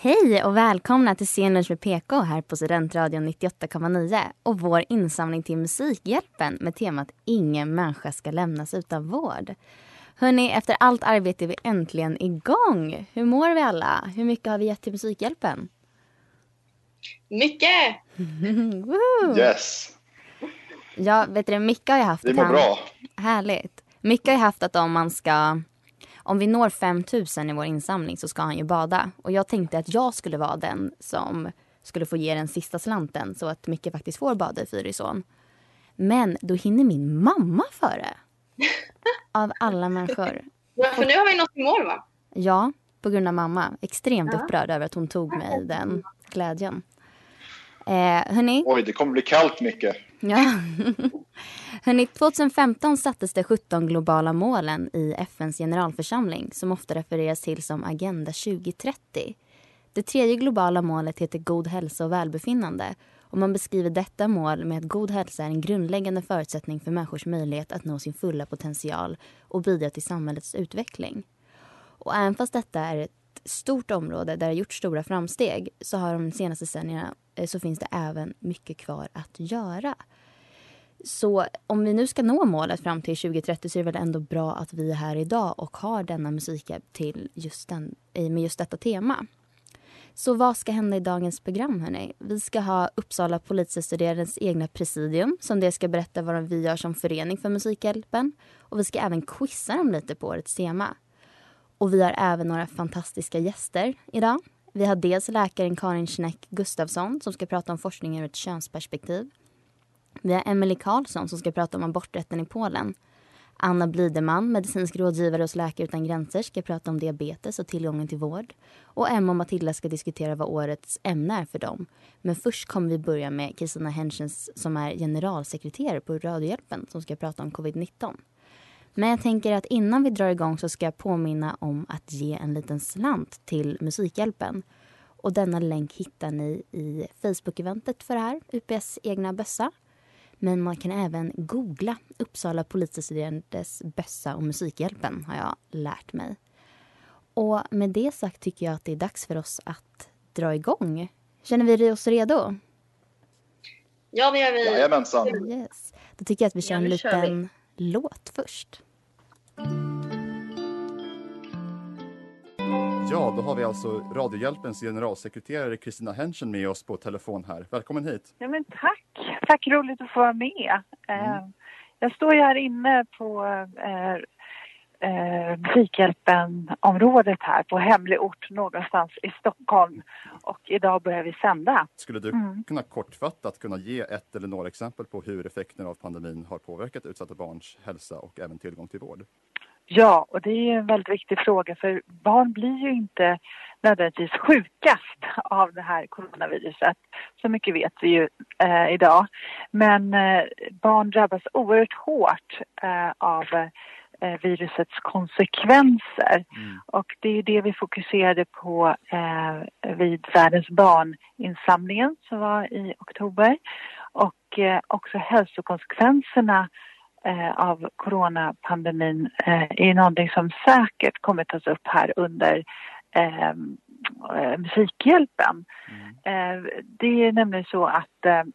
Hej och välkomna till Scenlunch med PK här på Studentradion 98,9 och vår insamling till Musikhjälpen med temat Ingen människa ska lämnas utan vård. Hörni, efter allt arbete är vi äntligen igång. Hur mår vi alla? Hur mycket har vi gett till Musikhjälpen? Mycket! Yes, Ja, vet du, Micke har ju haft vi mår bra. Härligt. Micke har ju haft att om man ska... Om vi når 5000 i vår insamling så ska han ju bada. Och jag tänkte att jag skulle vara den som skulle få ge den sista slanten så att Micke faktiskt får bada i Fyrisån. Men då hinner min mamma före. Av alla människor. Ja, för nu har vi nått i mål va? Ja, på grund av mamma. Extremt Ja. upprörd över att hon tog mig den glädjen. Eh, hörni, Oj, det kommer bli kallt mycket. Ja. Hörrni, 2015 sattes de 17 globala målen i FNs generalförsamling som ofta refereras till som Agenda 2030. Det tredje globala målet heter God hälsa och välbefinnande och man beskriver detta mål med att god hälsa är en grundläggande förutsättning för människors möjlighet att nå sin fulla potential och bidra till samhällets utveckling. Och även fast detta är ett stort område där det har gjorts stora framsteg så har de senaste decennierna eh, så finns det även mycket kvar att göra. Så om vi nu ska nå målet fram till 2030 så är det väl ändå bra att vi är här idag och har denna musikhjälp till just den, med just detta tema. Så vad ska hända i dagens program Hörrni? Vi ska ha Uppsala politikerstuderandes egna presidium som det ska berätta vad vi gör som förening för Musikhjälpen. Och vi ska även quizza dem lite på årets tema. Och vi har även några fantastiska gäster idag. Vi har dels läkaren Karin Schneck Gustafsson som ska prata om forskning ur ett könsperspektiv. Vi har Emelie Karlsson som ska prata om aborträtten i Polen. Anna Blideman, medicinsk rådgivare hos Läkare utan gränser, ska prata om diabetes och tillgången till vård. Och Emma och Matilda ska diskutera vad årets ämne är för dem. Men först kommer vi börja med Kristina Henschens som är generalsekreterare på Radiohjälpen som ska prata om covid-19. Men jag tänker att innan vi drar igång så ska jag påminna om att ge en liten slant till Musikhjälpen. Och denna länk hittar ni i Facebook-eventet för det här, UPS egna bössa. Men man kan även googla Uppsala polisstuderandes bössa och Musikhjälpen har jag lärt mig. Och med det sagt tycker jag att det är dags för oss att dra igång. Känner vi oss redo? Ja, det gör vi. Jajamensan. Yes. Då tycker jag att vi kör Ja, en liten låt först. Ja, då har vi alltså Radiohjälpens generalsekreterare Kristina Henschen med oss på telefon här. Välkommen hit. Ja, men tack! Tack, roligt att få vara med. Eh, Jag står ju här inne på eh, Musikhjälpen-området här på hemlig ort någonstans i Stockholm. Och idag börjar vi sända. Skulle du Mm. kunna kortfattat kunna ge ett eller några exempel på hur effekterna av pandemin har påverkat utsatta barns hälsa och även tillgång till vård? Ja, och det är en väldigt viktig fråga för barn blir ju inte nödvändigtvis sjukast av det här coronaviruset. Så mycket vet vi ju eh, idag. Men eh, barn drabbas oerhört hårt eh, av eh, virusets konsekvenser. Och det är det vi fokuserade på eh, vid Världens barninsamlingen som var i oktober. Och eh, också hälsokonsekvenserna eh, av coronapandemin eh, är någonting som säkert kommer tas upp här under eh, Musikhjälpen. Eh, det är nämligen så att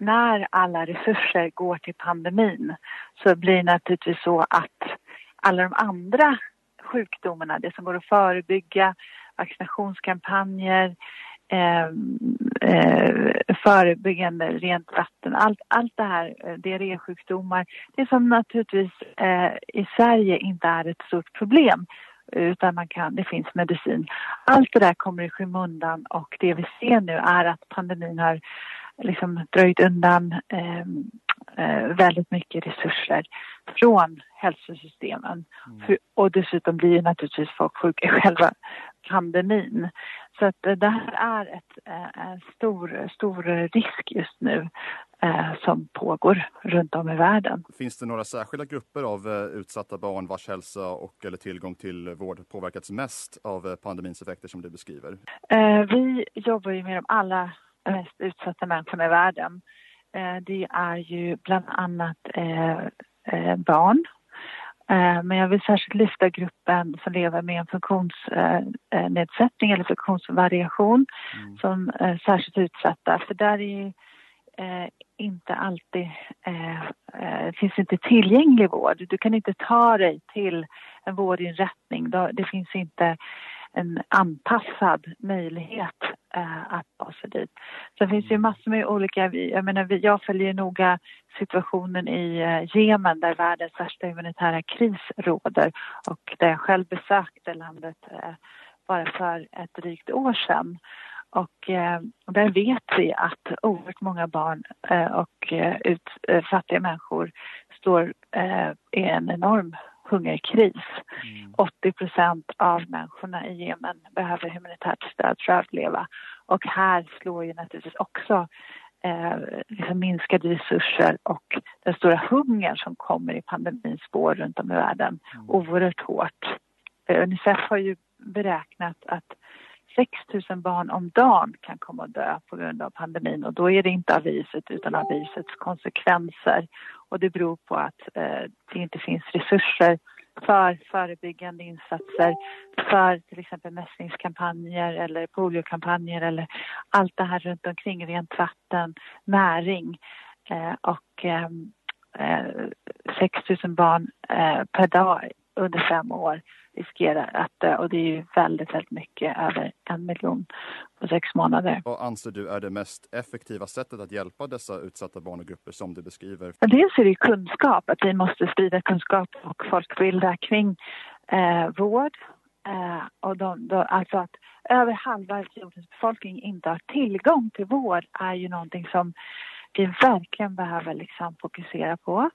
när alla resurser går till pandemin så blir det naturligtvis så att alla de andra sjukdomarna, det som går att förebygga, vaccinationskampanjer, eh, eh, förebyggande rent vatten, allt, allt det här, eh, diarrésjukdomar, det som naturligtvis eh, i Sverige inte är ett stort problem utan man kan, det finns medicin. Allt det där kommer i skymundan och det vi ser nu är att pandemin har liksom dröjt undan eh, eh, väldigt mycket resurser från hälsosystemen. Mm. För, och dessutom blir ju naturligtvis folk sjuka i själva pandemin. Så att eh, det här är ett, eh, en stor, stor risk just nu eh, som pågår runt om i världen. Finns det några särskilda grupper av utsatta barn vars hälsa och eller tillgång till vård påverkats mest av pandemins effekter som du beskriver? vi jobbar ju med de allra mest utsatta människorna i världen. det är ju bland annat barn Eh, men jag vill särskilt lyfta gruppen som lever med en funktionsnedsättning eller funktionsvariation mm. som är särskilt utsatta. För där är eh, inte alltid, eh, eh, finns inte tillgänglig vård. Du kan inte ta dig till en vårdinrättning. Det finns inte en anpassad möjlighet eh, att ta sig dit. Det finns ju mm. massor med olika, jag menar jag följer noga situationen i eh, Jemen där världens värsta humanitära kris råder och där jag själv besökte landet eh, bara för ett drygt år sedan. Och eh, där vet vi att oerhört många barn eh, och eh, ut, fattiga människor står i en enorm hungerkris. Mm. 80 procent av människorna i Jemen behöver humanitärt stöd för att överleva. Och här slår ju naturligtvis också eh, liksom minskade resurser och den stora hungern som kommer i pandemins spår runt om i världen mm. oerhört hårt. Eh, Unicef har ju beräknat att 6 000 barn om dagen kan komma att dö på grund av pandemin och då är det inte av viruset utan av virusets konsekvenser. Och det beror på att eh, det inte finns resurser för förebyggande insatser, för till exempel mässlingskampanjer eller poliokampanjer eller allt det här runt omkring, rent vatten, näring. Eh, och eh, eh 6 000 barn eh, per dag under fem år riskerar att dö och det är ju väldigt, väldigt mycket, över en miljon på sex månader. Vad anser du är det mest effektiva sättet att hjälpa dessa utsatta barn och grupper som du beskriver? Dels är det kunskap, att vi måste sprida kunskap och folkbilda kring eh, vård eh, och de, de, alltså att över halva jordens befolkning inte har tillgång till vård är ju någonting som vi verkligen behöver liksom fokusera på.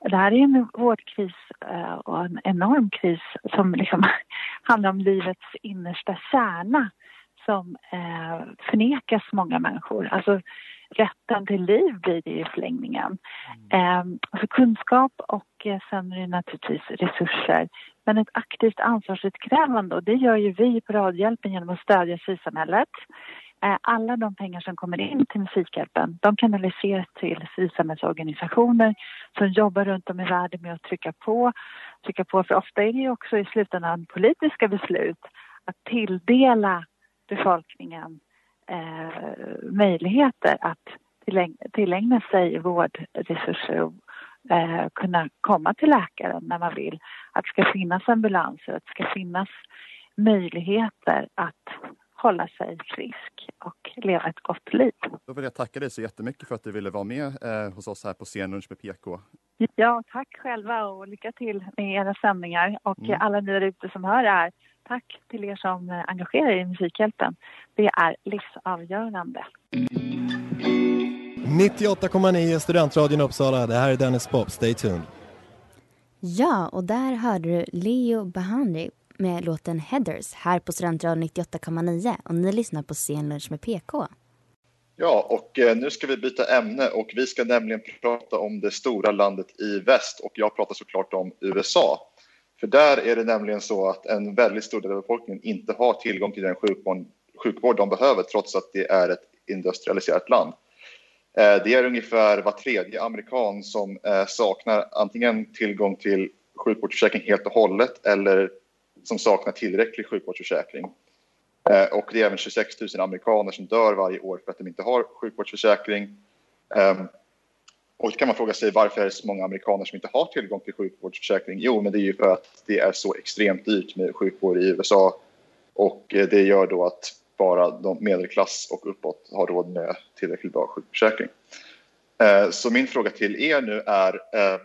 Det här är en vårdkris eh, och en enorm kris som liksom handlar om livets innersta kärna som eh, förnekas många människor. Alltså rätten till liv blir det i förlängningen. Eh, alltså kunskap och sen är det naturligtvis resurser. Men ett aktivt ansvarsutkrävande och det gör ju vi på Radhjälpen genom att stödja civilsamhället. Eh, alla de pengar som kommer in till Musikhjälpen de kanaliseras till civilsamhällsorganisationer som jobbar runt om i världen med att trycka på. Trycka på för ofta är det ju också i slutändan politiska beslut att tilldela befolkningen eh, möjligheter att tillägna sig vårdresurser och eh, kunna komma till läkaren när man vill. Att det ska finnas ambulanser, att det ska finnas möjligheter att hålla sig frisk och leva ett gott liv. Då vill jag tacka dig så jättemycket för att du ville vara med eh, hos oss här på Scenlunch med PK. Ja, tack själva och lycka till med era sändningar och mm. alla ni där ute som hör det här. Tack till er som eh, engagerar er i Musikhjälpen. Det är livsavgörande. 98,9 Studentradion Uppsala. Det här är Dennis Pop. Stay tuned. Ja, och där hörde du Leo Bahandi med låten Headers här på Studentradion 98,9 och ni lyssnar på Scenlunch med PK. Ja, och eh, nu ska vi byta ämne och vi ska nämligen prata om det stora landet i väst och jag pratar såklart om USA. För där är det nämligen så att en väldigt stor del av befolkningen inte har tillgång till den sjukvård, sjukvård de behöver trots att det är ett industrialiserat land. Eh, det är ungefär var tredje amerikan som eh, saknar antingen tillgång till sjukvårdsförsäkring helt och hållet eller som saknar tillräcklig sjukvårdsförsäkring. Eh, och det är även 26 000 amerikaner som dör varje år för att de inte har sjukvårdsförsäkring. Ehm, och då kan man fråga sig varför är det så många amerikaner som inte har tillgång till sjukvårdsförsäkring? Jo, men det är ju för att det är så extremt dyrt med sjukvård i USA och eh, det gör då att bara de medelklass och uppåt har råd med tillräckligt bra sjukförsäkring. Eh, så min fråga till er nu är, eh,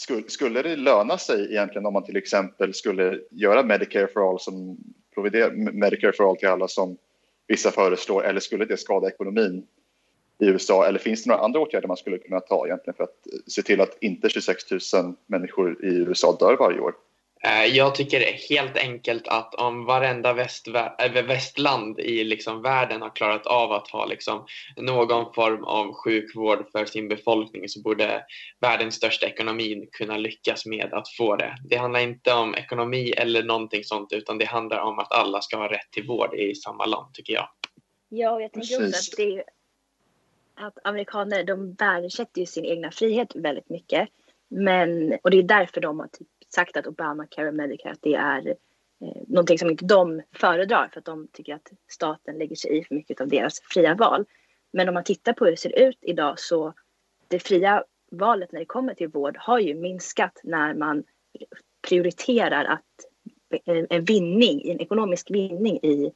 skulle, skulle det löna sig egentligen om man till exempel skulle göra Medicare for all, som Medicare for all till alla som vissa föreslår, eller skulle det skada ekonomin i USA? Eller finns det några andra åtgärder man skulle kunna ta egentligen för att se till att inte 26 000 människor i USA dör varje år? Eh, jag tycker det är helt enkelt att om varenda västvä- västland i liksom världen har klarat av att ha liksom någon form av sjukvård för sin befolkning så borde världens största ekonomi kunna lyckas med att få det. Det handlar inte om ekonomi eller någonting sånt utan det handlar om att alla ska ha rätt till vård i samma land tycker jag. Ja, jag tänker också att, det är, att amerikaner de värdesätter ju sin egna frihet väldigt mycket. Men, och det är därför de har typ sagt att Obamacare och Medicare att det är eh, någonting som inte de föredrar för att de tycker att staten lägger sig i för mycket av deras fria val. Men om man tittar på hur det ser ut idag så det fria valet när det kommer till vård har ju minskat när man prioriterar att eh, en vinning, en ekonomisk vinning i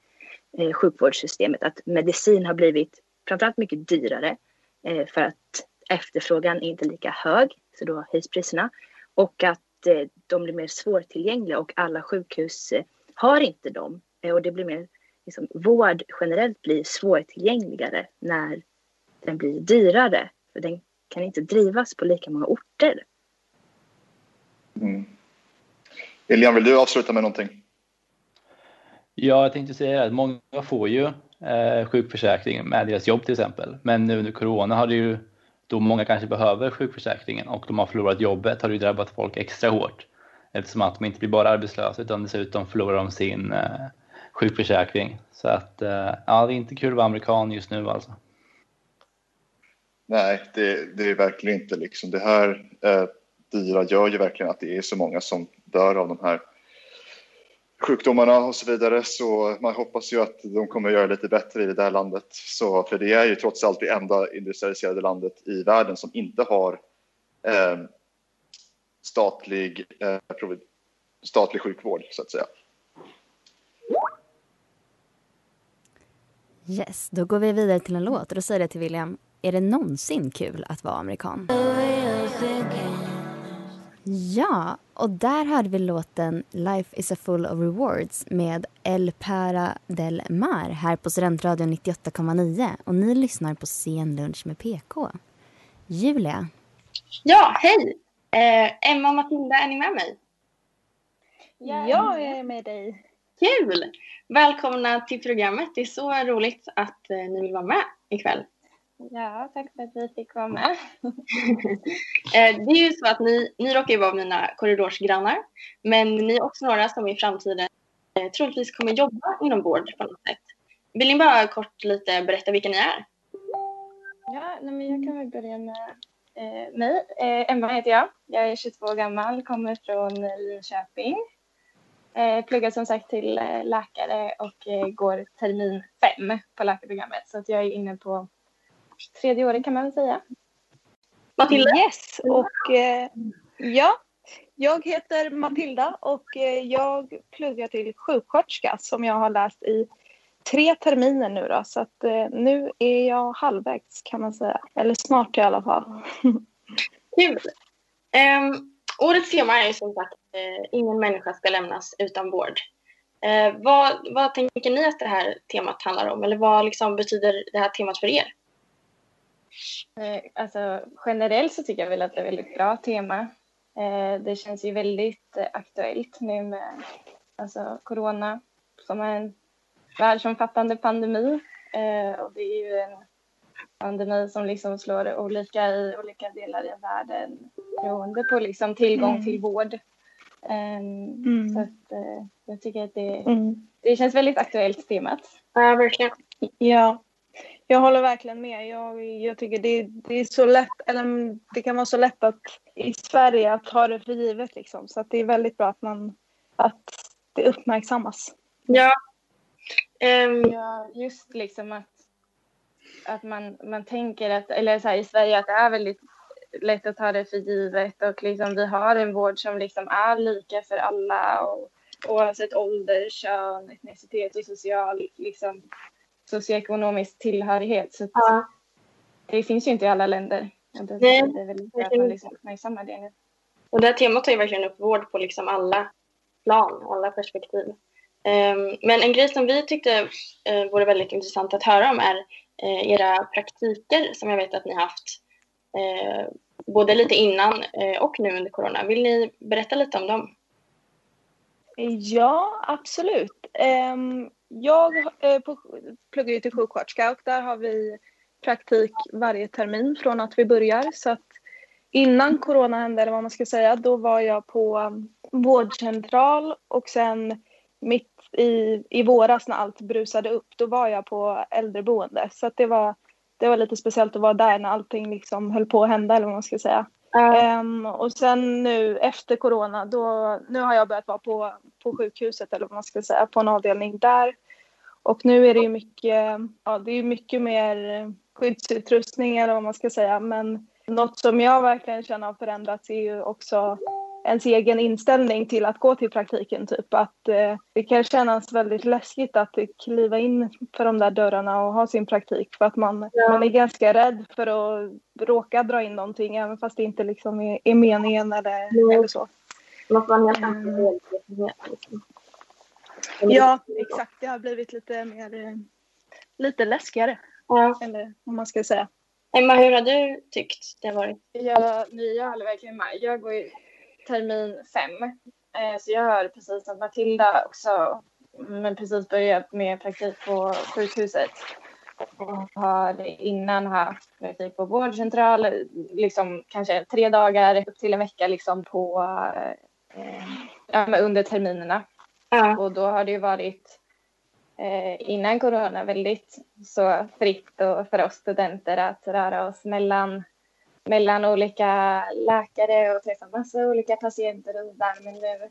eh, sjukvårdssystemet. Att medicin har blivit framförallt mycket dyrare eh, för att efterfrågan är inte lika hög, så då höjs priserna. Och att de blir mer svårtillgängliga och alla sjukhus eh, har inte dem. Eh, och det blir mer, liksom, vård generellt blir svårtillgängligare när den blir dyrare. För den kan inte drivas på lika många orter. Mm. Elian, vill du avsluta med någonting? Ja, jag tänkte säga att många får ju eh, sjukförsäkring med deras jobb till exempel. Men nu under corona har det ju då många kanske behöver sjukförsäkringen och de har förlorat jobbet har det ju drabbat folk extra hårt eftersom att de inte blir bara arbetslösa utan dessutom förlorar de sin eh, sjukförsäkring. Så att eh, ja, det är inte kul att vara amerikan just nu alltså. Nej, det, det är verkligen inte liksom det här eh, dyra gör ju verkligen att det är så många som dör av de här sjukdomarna och så vidare. Så man hoppas ju att de kommer att göra lite bättre i det där landet. Så, för det är ju trots allt det enda industrialiserade landet i världen som inte har eh, statlig, eh, statlig sjukvård, så att säga. Yes, då går vi vidare till en låt och då säger jag till William, är det någonsin kul att vara amerikan? Ja, och där hörde vi låten Life is a full of rewards med El Para del Mar här på Studentradion 98,9 och ni lyssnar på Sen lunch med PK. Julia? Ja, hej! Eh, Emma och Matilda, är ni med mig? Ja, jag är med dig. Kul! Välkomna till programmet. Det är så roligt att eh, ni vill vara med ikväll. Ja, tack för att vi fick vara med. Eh, det är ju så att ni, ni råkar ju vara mina korridorsgrannar, men ni är också några som i framtiden eh, troligtvis kommer jobba inom vård på något sätt. Vill ni bara kort lite berätta vilka ni är? Ja, men jag kan väl börja med eh, mig. Eh, Emma heter jag. Jag är 22 år gammal, kommer från Linköping. Eh, pluggar som sagt till eh, läkare och eh, går termin fem på läkarprogrammet. Så att jag är inne på tredje året kan man väl säga. Matilda? Yes, och eh, ja, jag heter Matilda och eh, jag pluggar till sjuksköterska som jag har läst i tre terminer nu då, så att eh, nu är jag halvvägs kan man säga, eller snart i alla fall. Kul! Um, årets tema är som sagt uh, ingen människa ska lämnas utan vård. Vad, vad tänker ni att det här temat handlar om eller vad liksom betyder det här temat för er? Eh, alltså, generellt så tycker jag väl att det är ett väldigt bra tema. Eh, det känns ju väldigt eh, aktuellt nu med alltså, corona som är en världsomfattande pandemi. Och det är ju en pandemi som liksom slår olika i olika delar i världen beroende på liksom tillgång mm. till vård. Ehm, mm. Så att, jag tycker att det, mm. det känns väldigt aktuellt temat. Ja, verkligen. Ja, jag håller verkligen med. Jag, jag tycker det, det, är så lätt, eller det kan vara så lätt att i Sverige att ta det för givet liksom. Så att det är väldigt bra att man, att det uppmärksammas. Ja. Um... Ja, just liksom att, att man, man tänker att, eller så här, i Sverige att det är väldigt lätt att ta det för givet och liksom vi har en vård som liksom är lika för alla och oavsett ålder, kön, etnicitet och social, liksom, socioekonomisk tillhörighet. Så Ja. Det finns ju inte i alla länder. Det, Nej, det är väl därför man liksom uppmärksammar det nu. Och det här temat tar ju verkligen upp vård på liksom alla plan, alla perspektiv. Ehm, men en grej som vi tyckte uh, vore väldigt intressant att höra om är eh, era praktiker som jag vet att ni haft eh, både lite innan eh, och nu under corona. Vill ni berätta lite om dem? Ja, absolut. Ehm, jag eh, pluggar ju till sjuksköterska och där har vi praktik varje termin från att vi börjar. Så att innan corona hände, eller vad man ska säga, då var jag på um, vårdcentral och sen mitt i, i våras när allt brusade upp, då var jag på äldreboende. Så att det var, det var lite speciellt att vara där när allting liksom höll på att hända, eller vad man ska säga. Um, och sen nu efter corona, då, nu har jag börjat vara på, på sjukhuset eller vad man ska säga, på en avdelning där. Och nu är det ju mycket, ja, det är ju mycket mer skyddsutrustning eller vad man ska säga. Men något som jag verkligen känner har förändrats är ju också ens egen inställning till att gå till praktiken. Typ att eh, det kan kännas väldigt läskigt att kliva in för de där dörrarna och ha sin praktik för att man, man är ganska rädd för att råka dra in någonting även fast det inte liksom är, är meningen eller, eller så. Man får en helt Mm. annan medvetenhet, liksom. Ja, exakt. Det har blivit lite mer, eh, lite läskigare. Eller vad man ska säga. Emma, hur har du tyckt det har varit? Jag, jag håller verkligen med. Jag går i termin fem. Eh, så jag har precis som Matilda också men precis börjat med praktik på sjukhuset. Och har innan haft praktik på vårdcentral, liksom kanske tre dagar upp till en vecka liksom på, eh, ja, under terminerna. Och då har det ju varit eh, innan corona väldigt så fritt och för oss studenter att röra oss mellan, mellan olika läkare och träffa massa olika patienter och där. Men nu,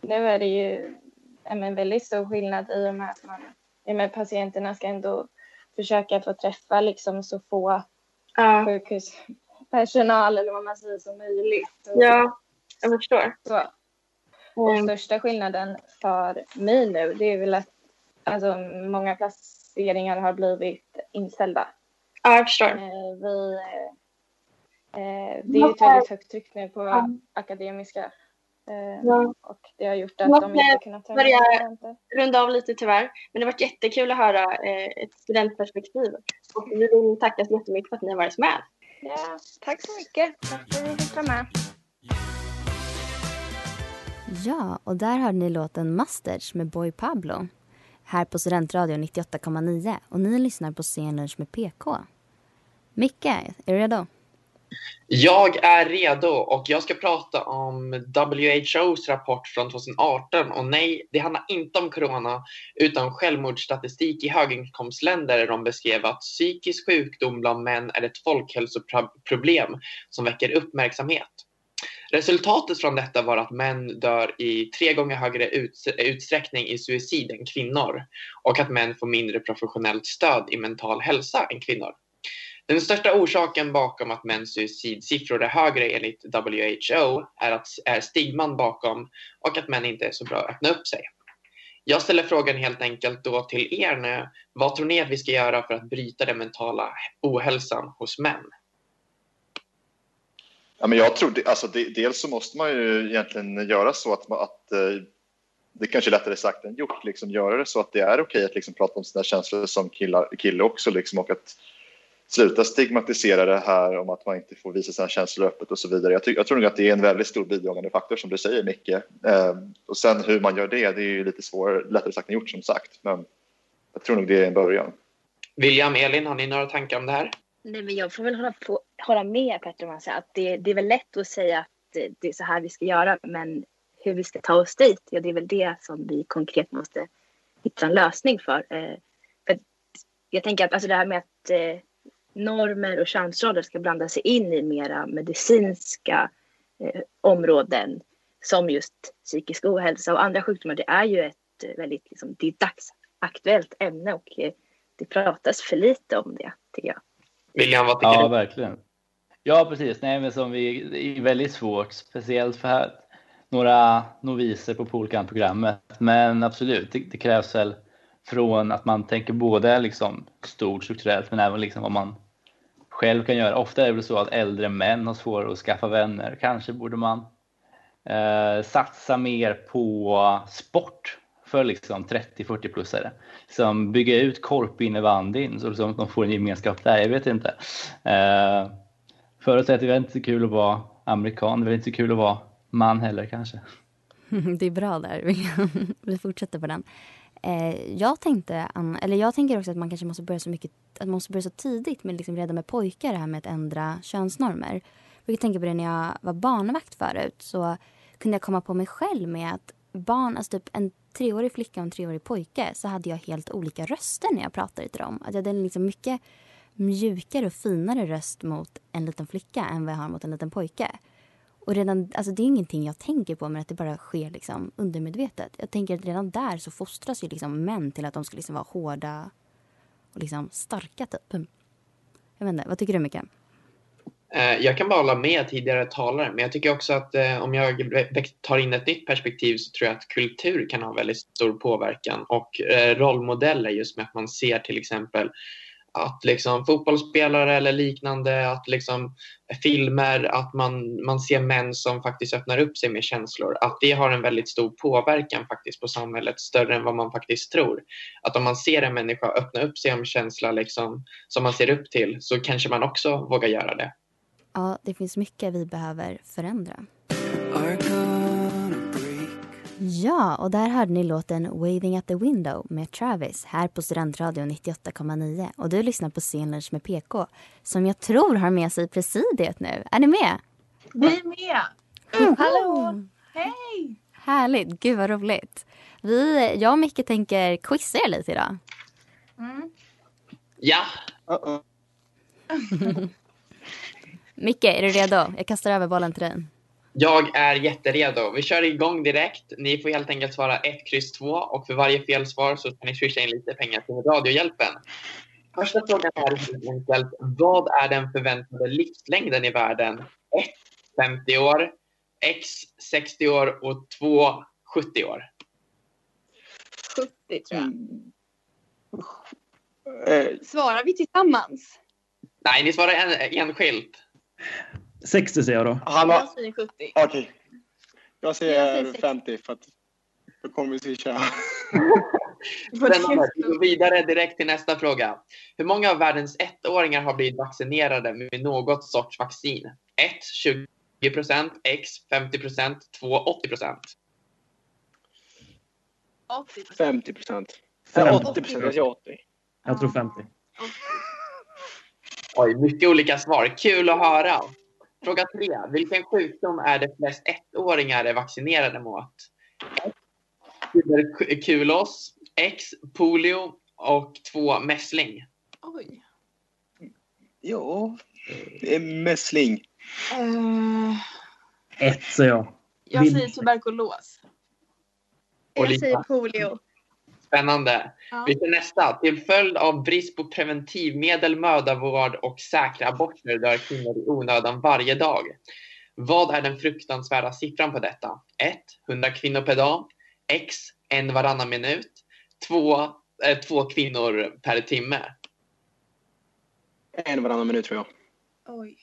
nu är det ju ja, men väldigt stor skillnad i och med att man, ja, men patienterna ska ändå försöka få träffa liksom så få sjukhuspersonal eller vad man säger som möjligt. Och, Ja, jag förstår. så. Och största skillnaden för mig nu det är väl att alltså, många placeringar har blivit inställda. Ja, jag förstår. Eh, vi, det är ju ett väldigt högt tryck nu på Ja. akademiska eh, Ja. och det har gjort att de inte kunnat ta börja runda av lite tyvärr. Men det har varit jättekul att höra eh, ett studentperspektiv. Och vi vill tacka så jättemycket för att ni har varit med. Ja, tack så mycket. Tack för att vi fick vara med. Ja, och där hörde ni låten Mustard med Boy Pablo. Här på Studentradion 98,9 och ni lyssnar på Scenlunch med PK. Micke, är du redo? Jag är redo och jag ska prata om WHOs rapport från 2018 och nej, det handlar inte om corona utan självmordsstatistik i höginkomstländer där de beskrev att psykisk sjukdom bland män är ett folkhälsoproblem som väcker uppmärksamhet. Resultatet från detta var att män dör i tre gånger högre utsträckning i suicid än kvinnor och att män får mindre professionellt stöd i mental hälsa än kvinnor. Den största orsaken bakom att mäns suicidsiffror är högre enligt WHO är, att, är stigman bakom och att män inte är så bra att öppna upp sig. Jag ställer frågan helt enkelt då till er nu. Vad tror ni att vi ska göra för att bryta den mentala ohälsan hos män? Ja, men jag tror det, alltså det, dels så måste man ju egentligen göra så att, man, att eh, det kanske är lättare sagt än gjort, liksom göra det så att det är okej att liksom prata om sina känslor som killar, kille också liksom, och att sluta stigmatisera det här om att man inte får visa sina känslor öppet och så vidare. Jag, jag tror nog att det är en väldigt stor bidragande faktor som du säger Micke. Eh, och sen hur man gör det, det är ju lite svårare, lättare sagt än gjort som sagt. Men jag tror nog det är en början. William, Elin, har ni några tankar om det här? Nej, men jag får väl hålla, på, hålla med Petter om att det, det är väl lätt att säga att det, det är så här vi ska göra, men hur vi ska ta oss dit, ja det är väl det som vi konkret måste hitta en lösning för. Eh, för jag tänker att alltså det här med att eh, normer och könsroller ska blanda sig in i mera medicinska eh, områden som just psykisk ohälsa och andra sjukdomar, det är ju ett eh, väldigt liksom, det är dagsaktuellt ämne och eh, det pratas för lite om det, tycker jag. William, vad tycker Ja, du? verkligen. Ja, precis. Nej, men som vi, det är väldigt svårt, speciellt för att några noviser på Polkan-programmet. Men absolut, det, det, krävs väl från att man tänker både liksom stort strukturellt men även liksom vad man själv kan göra. Ofta är det väl så att äldre män har svårare att skaffa vänner. Kanske borde man eh, satsa mer på sport för liksom 30-40-plussare. Som bygga ut korpinnebandyn så liksom de får en gemenskap där. Jag vet inte. Eh, förut att det var inte så kul att vara amerikan. Det var inte så kul att vara man heller kanske. Det är bra där. Vi fortsätter på den. Eh, jag tänkte, eller jag tänker också att man kanske måste börja så mycket, att man måste börja så tidigt med liksom redan med pojkar det här med att ändra könsnormer. Jag tänker på det när jag var barnvakt förut så kunde jag komma på mig själv med att barn, alltså typ en treårig flicka och en treårig pojke så hade jag helt olika röster när jag pratade till dem. Att jag hade en liksom mycket mjukare och finare röst mot en liten flicka än vad jag har mot en liten pojke. Och redan, alltså det är ingenting jag tänker på men att det bara sker liksom undermedvetet. Jag tänker att redan där så fostras ju liksom män till att de ska liksom vara hårda och liksom starka typ. Jag vet inte, vad tycker du Mikael? Eh, jag kan bara hålla med tidigare talare, men jag tycker också att eh, om jag tar in ett nytt perspektiv så tror jag att kultur kan ha väldigt stor påverkan och eh, rollmodeller just med att man ser till exempel att liksom fotbollsspelare eller liknande, att liksom filmer, att man, man ser män som faktiskt öppnar upp sig med känslor. Att det har en väldigt stor påverkan faktiskt på samhället, större än vad man faktiskt tror. Att om man ser en människa öppna upp sig om känsla liksom, som man ser upp till så kanske man också vågar göra det. Ja, det finns mycket vi behöver förändra. Ja, och där hörde ni låten Waving at the Window med Travis här på Studentradion 98,9. Och du lyssnar på Scenlunch med PK som jag tror har med sig presidiet nu. Är ni med? Vi är med! Mm. Hallå! Hej! Härligt, gud vad roligt. Vi, jag och Micke tänker quizza er lite idag. Mm. Ja! Uh -oh. Micke, är du redo? Jag kastar över bollen till dig. Jag är jätteredo. Vi kör igång direkt. Ni får helt enkelt svara 1, kryss 2 och för varje fel svar så ska ni swisha in lite pengar till Radiohjälpen. Första frågan är helt enkelt. Vad är den förväntade livslängden i världen? 1. 50 år. X 60 år och 2. 70 år. 70 tror jag. Mm. Svarar vi tillsammans? Nej, ni svarar en, enskilt. 60 säger jag då. Han har... Jag säger 70. Okej. Okay. Jag säger, jag säger 50 för att då kommer vi swisha. Vi går vidare direkt till nästa fråga. Hur många av världens ettåringar har blivit vaccinerade med något sorts vaccin? 1. 20 procent. X. 50 procent. 2. 80 procent. 50 procent. 80 procent. Jag säger 80. Jag tror 50. Oj, mycket olika svar. Kul att höra. Fråga tre. Vilken sjukdom är det flest ettåringar är vaccinerade mot? Tuberkulos, X. Polio och två mässling. Oj. Ja, det är mässling. Uh... Ett säger jag. Jag säger tuberkulos. Jag säger polio. Spännande. Ja. Vi tar nästa. Till följd av brist på preventivmedel, mödravård och säkra aborter dör kvinnor i onödan varje dag. Vad är den fruktansvärda siffran på detta? 1. 100 kvinnor per dag. X. En varannan minut. 2. Eh, två kvinnor per timme. En varannan minut tror jag. Oj.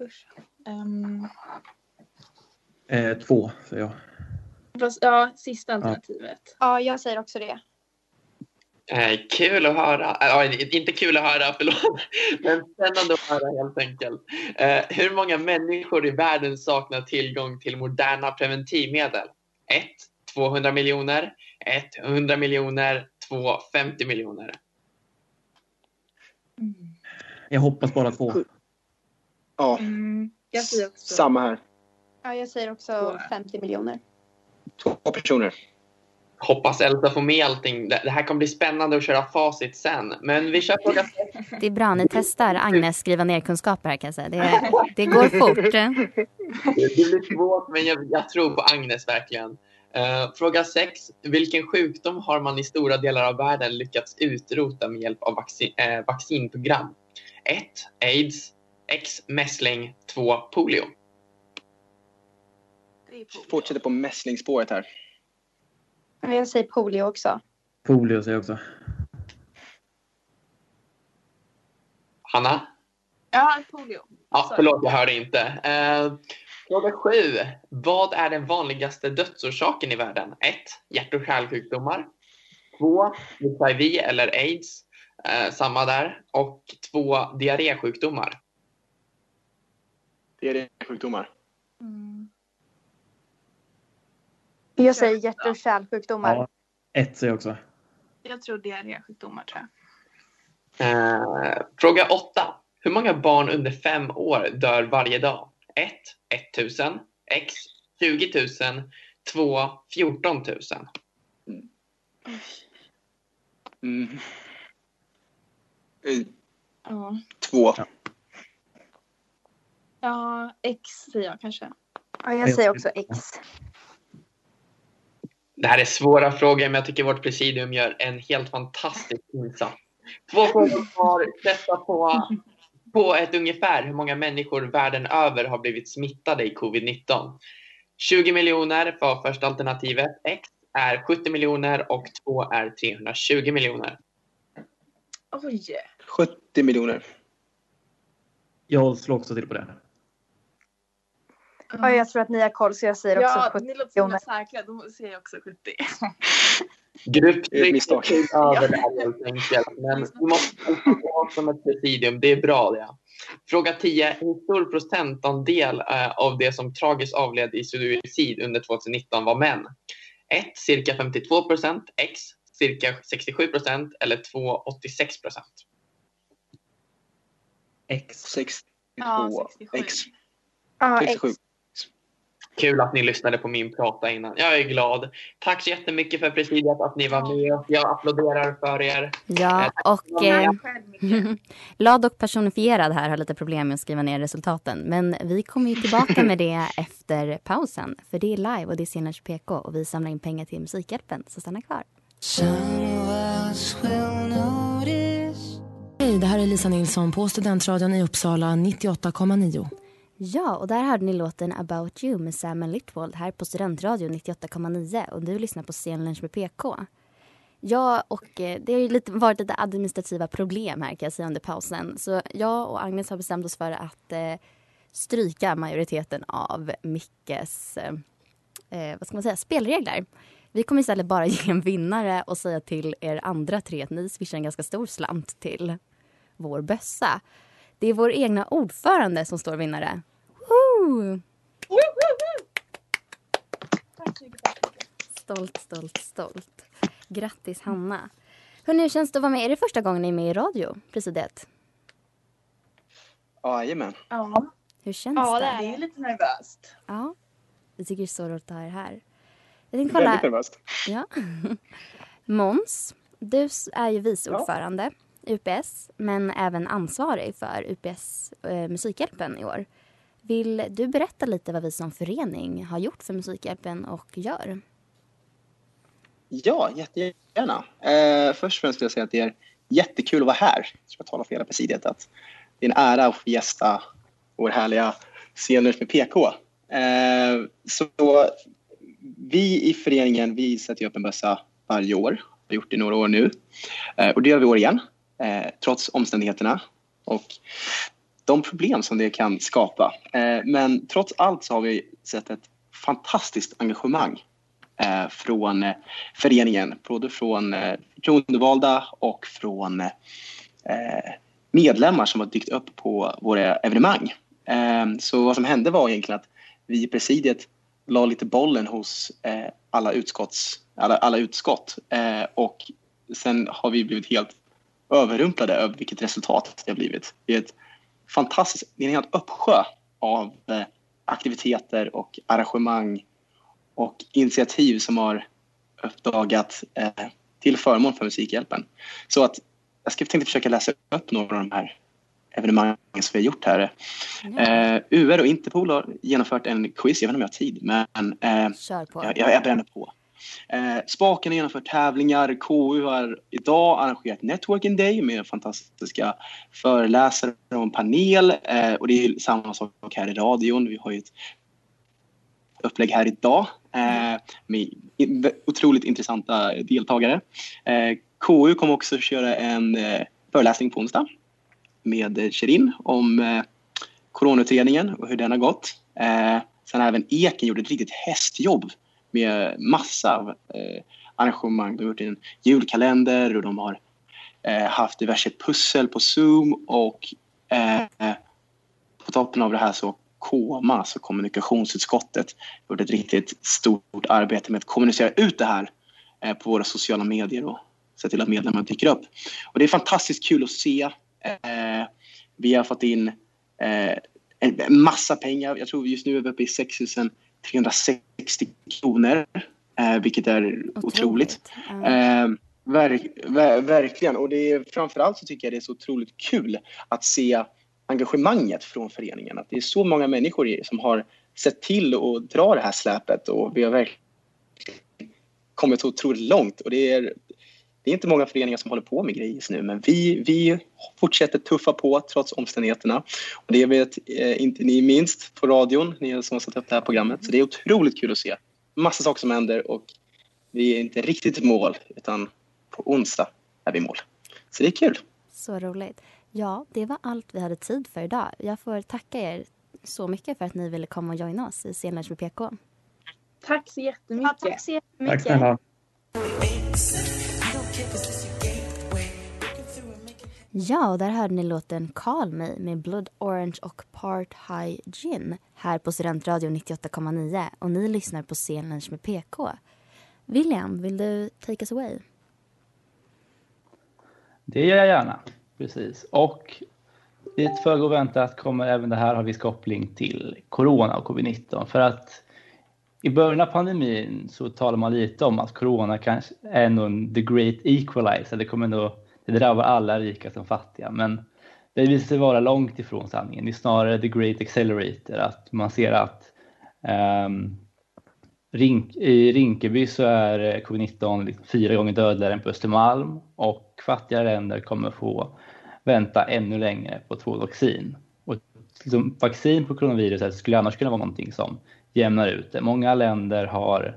Usch. Um... Eh, två, säger jag. Ja, sista alternativet. Ja, jag säger också det. Eh, kul att höra. Äh, inte kul att höra, förlåt. Men spännande att höra helt enkelt. Eh, hur många människor i världen saknar tillgång till moderna preventivmedel? 1. 200 miljoner. 1. 100 miljoner. 2. 50 miljoner. Mm. Jag hoppas bara två. Ja, mm, jag säger också. samma här. Ja, jag säger också 50 miljoner. Två personer. Hoppas Elsa får med allting. Det här kommer bli spännande att köra facit sen. Men vi kör fråga Det är bra, ni testar Agnes skriva ner kunskaper här kan jag säga. Det, det går fort. Det blir svårt men jag, jag tror på Agnes verkligen. Uh, fråga 6. Vilken sjukdom har man i stora delar av världen lyckats utrota med hjälp av vaccin, uh, vaccinprogram? 1. Aids. X. Mässling. 2. Polio. Fortsätter på mässlingsspåret här. Jag säger polio också. Polio säger jag också. Hanna? Ja, polio. Ja, förlåt, jag hörde inte. Eh, fråga sju. Vad är den vanligaste dödsorsaken i världen? 1. Hjärt och kärlsjukdomar. 2. HIV eller aids. Eh, samma där. Och 2. Diarrésjukdomar. Diarrésjukdomar. Jag säger hjärt och kärlsjukdomar. Ja, ett säger jag också. Jag tror diarrésjukdomar tror jag. Eh, fråga 8. Hur många barn under fem år dör varje dag? 1. 1000. X. 20 000. 2. 14 000. Mm. Eh, Ja. Två. ja, X säger jag kanske. Ja, jag säger också X. Det här är svåra frågor, men jag tycker vårt presidium gör en helt fantastisk insats. Två frågor kvar. Sätta på, på ett ungefär hur många människor världen över har blivit smittade i covid-19. 20 miljoner var första alternativet. X är 70 miljoner och 2 är 320 miljoner. Oj! 70 miljoner. Jag slår också till på det. Ja, jag tror att ni har koll så jag säger också Ja, 70 ni låter så säkra. Då säger jag också 70. Grupptryck över det här helt enkelt. Men vi måste ha som ett presidium. Det är bra det. Fråga 10. Hur stor procentandel eh, av det som tragiskt avled i suicid under 2019 var män? 1. Cirka 52 procent. X. Cirka 67 procent. Eller 2. 86 procent. X. 62. Ja, 67. X. Ja, 67. Kul att ni lyssnade på min prata innan. Jag är glad. Tack så jättemycket för presidiet att ni var med. Jag applåderar för er. Ja, Eh, och eh. Lad och personifierad här har lite problem med att skriva ner resultaten. Men vi kommer ju tillbaka med det efter pausen. För det är live och det är Scenlunch PK och vi samlar in pengar till Musikhjälpen. Så stanna kvar. Hej, det här är Lisa Nilsson på Studentradion i Uppsala 98,9. Ja, och där hörde ni låten About You med Sam Littwald här på Studentradion 98,9 och du lyssnar på Scenlunch med PK. Ja, och eh, det har ju lite, varit lite administrativa problem här kan jag säga under pausen. Så jag och Agnes har bestämt oss för att eh, stryka majoriteten av Mickes eh, eh vad ska man säga, spelregler. Vi kommer istället bara ge en vinnare och säga till er andra tre att ni swishar en ganska stor slant till vår bössa. Det är vår egna ordförande som står vinnare. Woo! Stolt, stolt, stolt. Grattis Hanna. Hörrni, hur känns det att vara med? Är det första gången ni är med i radio, presidiet? Jajamän. Ja. Hur känns Ja, det? det är det är lite nervöst. Ja, vi tycker det är så roligt att ha er här. Jag tänkte kolla. Väldigt nervöst. Ja. Måns, du är ju vice ordförande i UPS men även ansvarig för UPS eh, Musikhjälpen i år. Vill du berätta lite vad vi som förening har gjort för Musikhjälpen och gör? Ja, jättegärna. Eh, först och främst vill jag säga att det är jättekul att vara här. Jag ska tala för hela presidiet. Att det är en ära att få gästa vår härliga Scenlunch med PK. Eh, så vi i föreningen vi sätter upp en bössa varje år. Vi har gjort det i några år nu. Eh, och det gör vi i år igen, eh, trots omständigheterna och de problem som det kan skapa. Eh, men trots allt så har vi sett ett fantastiskt engagemang eh, från eh, föreningen. Både från förtroendevalda och från medlemmar som har dykt upp på våra evenemang. Så vad som hände var egentligen att vi i presidiet la lite bollen hos alla, utskotts, alla, alla utskott och sen har vi blivit helt överrumplade över vilket resultat det har blivit. Det är ett fantastiskt, det är en helt uppsjö av eh, aktiviteter och arrangemang och initiativ som har uppdagat eh, till förmån för Musikhjälpen. Så att jag ska tänkte försöka läsa upp några av de här evenemangen som vi har gjort här. Eh, UR och Interpol har genomfört en quiz, jag vet inte om jag har tid, men eh, jag, jag, jag bränner på. Eh, Spaken har genomfört tävlingar, KU har idag arrangerat Networking Day med fantastiska föreläsare och en panel. Eh, och det är samma sak här i radion. Vi har ju ett upplägg här idag eh, med otroligt intressanta deltagare. Eh, KU kommer också köra en eh, föreläsning på onsdag med Kerin om eh, coronautredningen och hur den har gått. Eh, sen har även Eken gjort ett riktigt hästjobb med massa av eh, arrangemang. De har gjort en julkalender och de har eh, haft diverse pussel på Zoom och eh, på toppen av det här så KOMA, alltså kommunikationsutskottet, gjort ett riktigt stort arbete med att kommunicera ut det här eh, på våra sociala medier och se till att medlemmar dyker upp. Och det är fantastiskt kul att se. Eh, vi har fått in eh, en massa pengar. Jag tror just nu är vi uppe i 6 000. 360 kronor, eh, vilket är otroligt. otroligt. Mm. Verk, ver, verkligen. Och det är, framförallt så tycker jag det är så otroligt kul att se engagemanget från föreningen. Att det är så många människor som har sett till att dra det här släpet och vi har verkligen kommit så otroligt långt. Och det är, det är inte många föreningar som håller på med grejer just nu men vi, vi fortsätter tuffa på trots omständigheterna. Och det vet eh, inte ni minst på radion, ni som har satt upp det här programmet. Så det är otroligt kul att se. Massa saker som händer och vi är inte riktigt mål utan på onsdag är vi mål. Så det är kul. Så roligt. Ja, det var allt vi hade tid för idag. Jag får tacka er så mycket för att ni ville komma och joina oss i Scenlunch med PK. Tack så jättemycket. Ja, tack så jättemycket. Tack snälla. Ja, och där hörde ni låten Call Me med Blood Orange och Part High Gin här på Studentradion 98,9 och ni lyssnar på Scenlunch med PK. William, vill du take us away? Det gör jag gärna. Precis. Och i ett föga väntat kommer även det här ha viss koppling till corona och covid-19. För att i början av pandemin så talar man lite om att corona kanske är någon the great equalizer. Det kommer nog, det drabbar alla rika som fattiga. Men det visar sig vara långt ifrån sanningen. Det är snarare the great accelerator. Att man ser att um, Rink, I Rinkeby så är covid-19 liksom fyra gånger dödligare än på Östermalm och fattiga länder kommer få vänta ännu längre på två vaccin. Och liksom, vaccin på coronaviruset skulle annars kunna vara någonting som jämnar ut det. Många länder har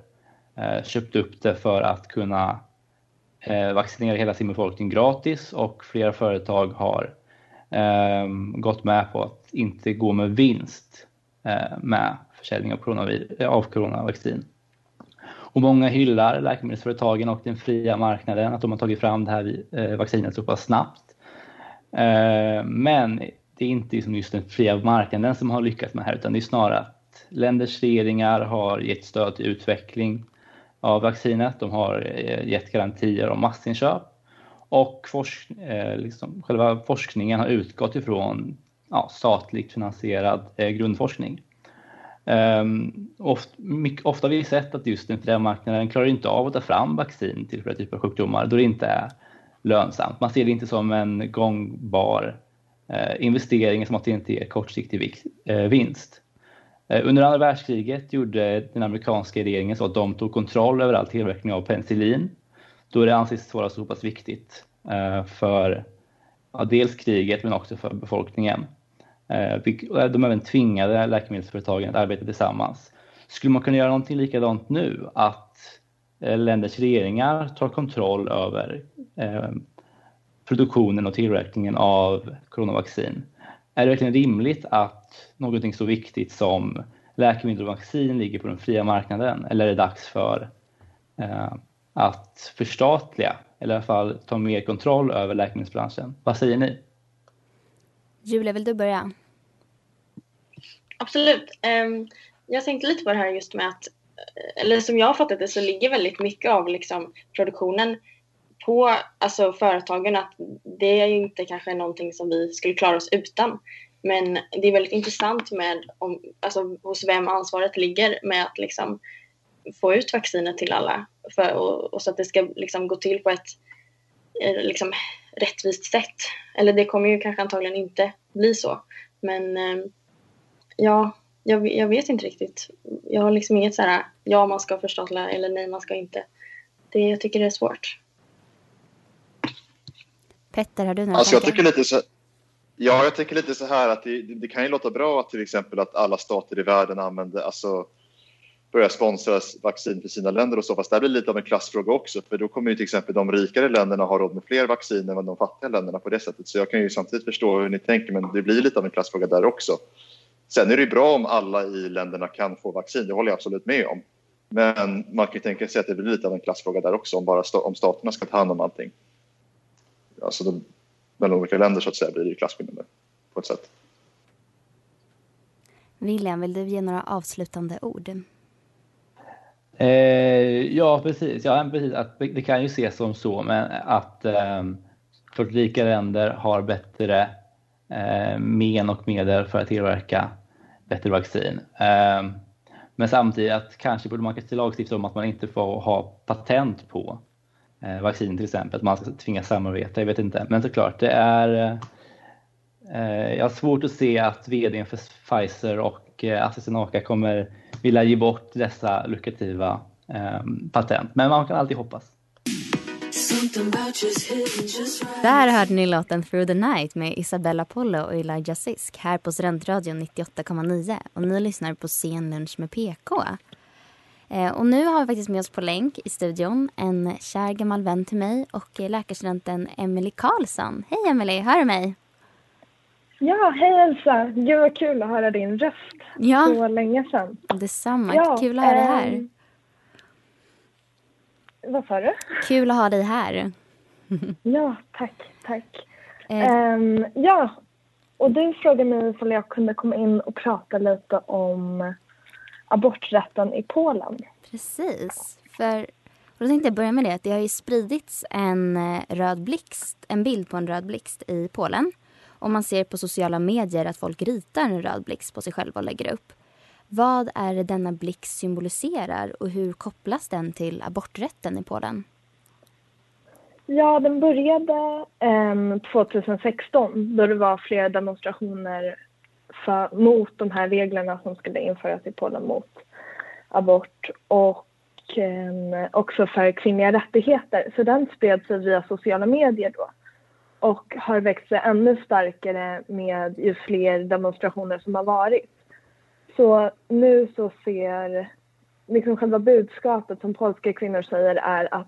eh, köpt upp det för att kunna eh, vaccinera hela sin befolkning gratis och flera företag har eh, gått med på att inte gå med vinst eh, med försäljning av, coronavir- av coronavaccin. Och många hyllar läkemedelsföretagen och den fria marknaden, att de har tagit fram det här eh, vaccinet så pass snabbt. Eh, men det är inte liksom just den fria marknaden som har lyckats med det här, utan det är snarare att länders regeringar har gett stöd till utveckling av vaccinet. De har eh, gett garantier om massinköp och forsk eh, liksom, själva forskningen har utgått ifrån ja, statligt finansierad eh, grundforskning. Ehm, um, ofta, mycket, ofta har vi sett att just den fria marknaden klarar inte av att ta fram vaccin till flera typer av sjukdomar då det inte är lönsamt. Man ser det inte som en gångbar eh, investering som att det inte ger kortsiktig eh, vinst. Eh, under andra världskriget gjorde den amerikanska regeringen så att de tog kontroll över all tillverkning av penicillin då det anses vara så pass viktigt eh, för ja, dels kriget men också för befolkningen. Eh, de även tvingade läkemedelsföretagen att arbeta tillsammans. Skulle man kunna göra någonting likadant nu? Att länders regeringar tar kontroll över produktionen och tillverkningen av coronavaccin. Är det verkligen rimligt att någonting så viktigt som läkemedel och vaccin ligger på den fria marknaden? Eller är det dags för att förstatliga, eller i alla fall ta mer kontroll över läkemedelsbranschen? Vad säger ni? Julia, vill du börja? Absolut. Um, jag tänkte lite på det här just med att, eh, eller som jag har fattat det så ligger väldigt mycket av liksom, produktionen på alltså, företagen. Att det är ju inte kanske någonting som vi skulle klara oss utan. Men det är väldigt intressant med om, alltså, hos vem ansvaret ligger med att liksom, få ut vacciner till alla för, och, och så att det ska liksom, gå till på ett eh, liksom, rättvist sätt. Eller det kommer ju kanske antagligen inte bli så. Men eh, ja, jag, jag, vet inte riktigt. Jag har liksom inget så här, ja man ska förstatliga eller nej man ska inte. Det, jag tycker det är svårt. Petter, har du några alltså, jag tycker lite så Ja, jag tänker lite så här att det, det, kan ju låta bra att till exempel att alla stater i världen använder, alltså börjar sponsra vaccin för sina länder och så. Fast det blir lite av en klassfråga också för då kommer ju till exempel de rikare länderna ha råd med fler vacciner än de fattiga länderna på det sättet. Så jag kan ju samtidigt förstå hur ni tänker men det blir lite av en klassfråga där också. Sen är det ju bra om alla i länderna kan få vaccin, det håller jag absolut med om. Men man kan ju tänka sig att det blir lite av en klassfråga där också om bara om staterna ska ta hand om allting. Alltså de, mellan olika länder så att säga blir det ju klasskillnader på ett sätt. William, vill du ge några avslutande ord? Eh, ja, precis. Ja, precis. Att det kan ju ses som så, men att eh, för rika länder har bättre eh, men och medel för att tillverka bättre vaccin. Eh, men samtidigt att kanske borde man kanske lagstifta om att man inte får ha patent på vaccin till exempel, att man ska tvingas samarbeta, jag vet inte. Men såklart, det är eh, jag har svårt att se att vdn för Pfizer och eh, AstraZeneca kommer vilja ge bort dessa lukrativa eh, patent. Men man kan alltid hoppas. Där hörde ni låten Through the Night med Isabella Apollo och Elijah Sisk här på Studentradion 98,9 och ni lyssnar på Sen lunch med PK. Eh, och nu har vi faktiskt med oss på länk i studion en kär gammal vän till mig och läkarstudenten Emily Karlsson. Hej Emily, hör du mig? Ja, hej Elsa. Gud vad kul att höra din röst. Ja. Så länge sedan. Detsamma. Ja, kul att ha dig här. Ähm, vad sa du? Kul att ha dig här. ja, tack, tack. Eh. Ähm, ja, och du frågade mig om jag kunde komma in och prata lite om aborträtten i Polen. Precis. För, och då tänkte jag börja med det att det har ju spridits en eh, röd blixt, en bild på en röd blixt i Polen. Och man ser på sociala medier att folk ritar en röd blixt på sig själva och lägger upp. Vad är det denna blixt symboliserar och hur kopplas den till aborträtten i Polen? Ja, den började eh, 2016 då det var flera demonstrationer för, mot de här reglerna som skulle införas i Polen mot abort och eh, också för kvinnliga rättigheter. Så den spred sig via sociala medier då och har växt sig ännu starkare med ju fler demonstrationer som har varit. Så nu så ser, liksom själva budskapet som polska kvinnor säger är att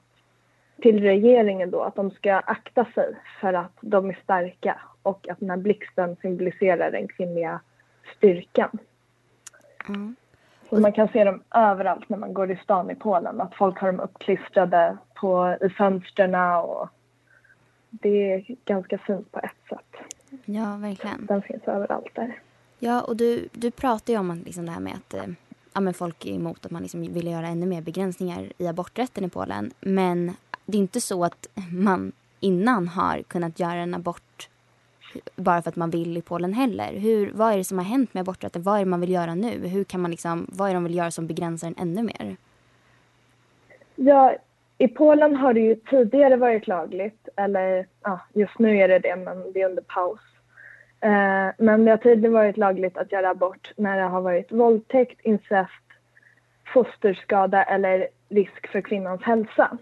till regeringen då att de ska akta sig för att de är starka och att den här blixten symboliserar den kvinnliga styrkan. Mm. Så man kan se dem överallt när man går i stan i Polen, att folk har dem uppklistrade på, i fönstren och det är ganska fint på ett sätt. Ja, verkligen. Den finns överallt där. Ja, och du, du pratar ju om liksom det här med att eh, ja, men folk är emot att man liksom vill göra ännu mer begränsningar i aborträtten i Polen. Men det är inte så att man innan har kunnat göra en abort bara för att man vill i Polen heller. Hur, vad är det som har hänt med aborträtten? Vad är det man vill göra nu? Hur kan man liksom, vad är det de vill göra som begränsar den ännu mer? Ja, i Polen har det ju tidigare varit lagligt, eller ja, just nu är det det, men det är under paus. Eh, men det har tidigare varit lagligt att göra abort när det har varit våldtäkt, incest, fosterskada eller risk för kvinnans hälsa.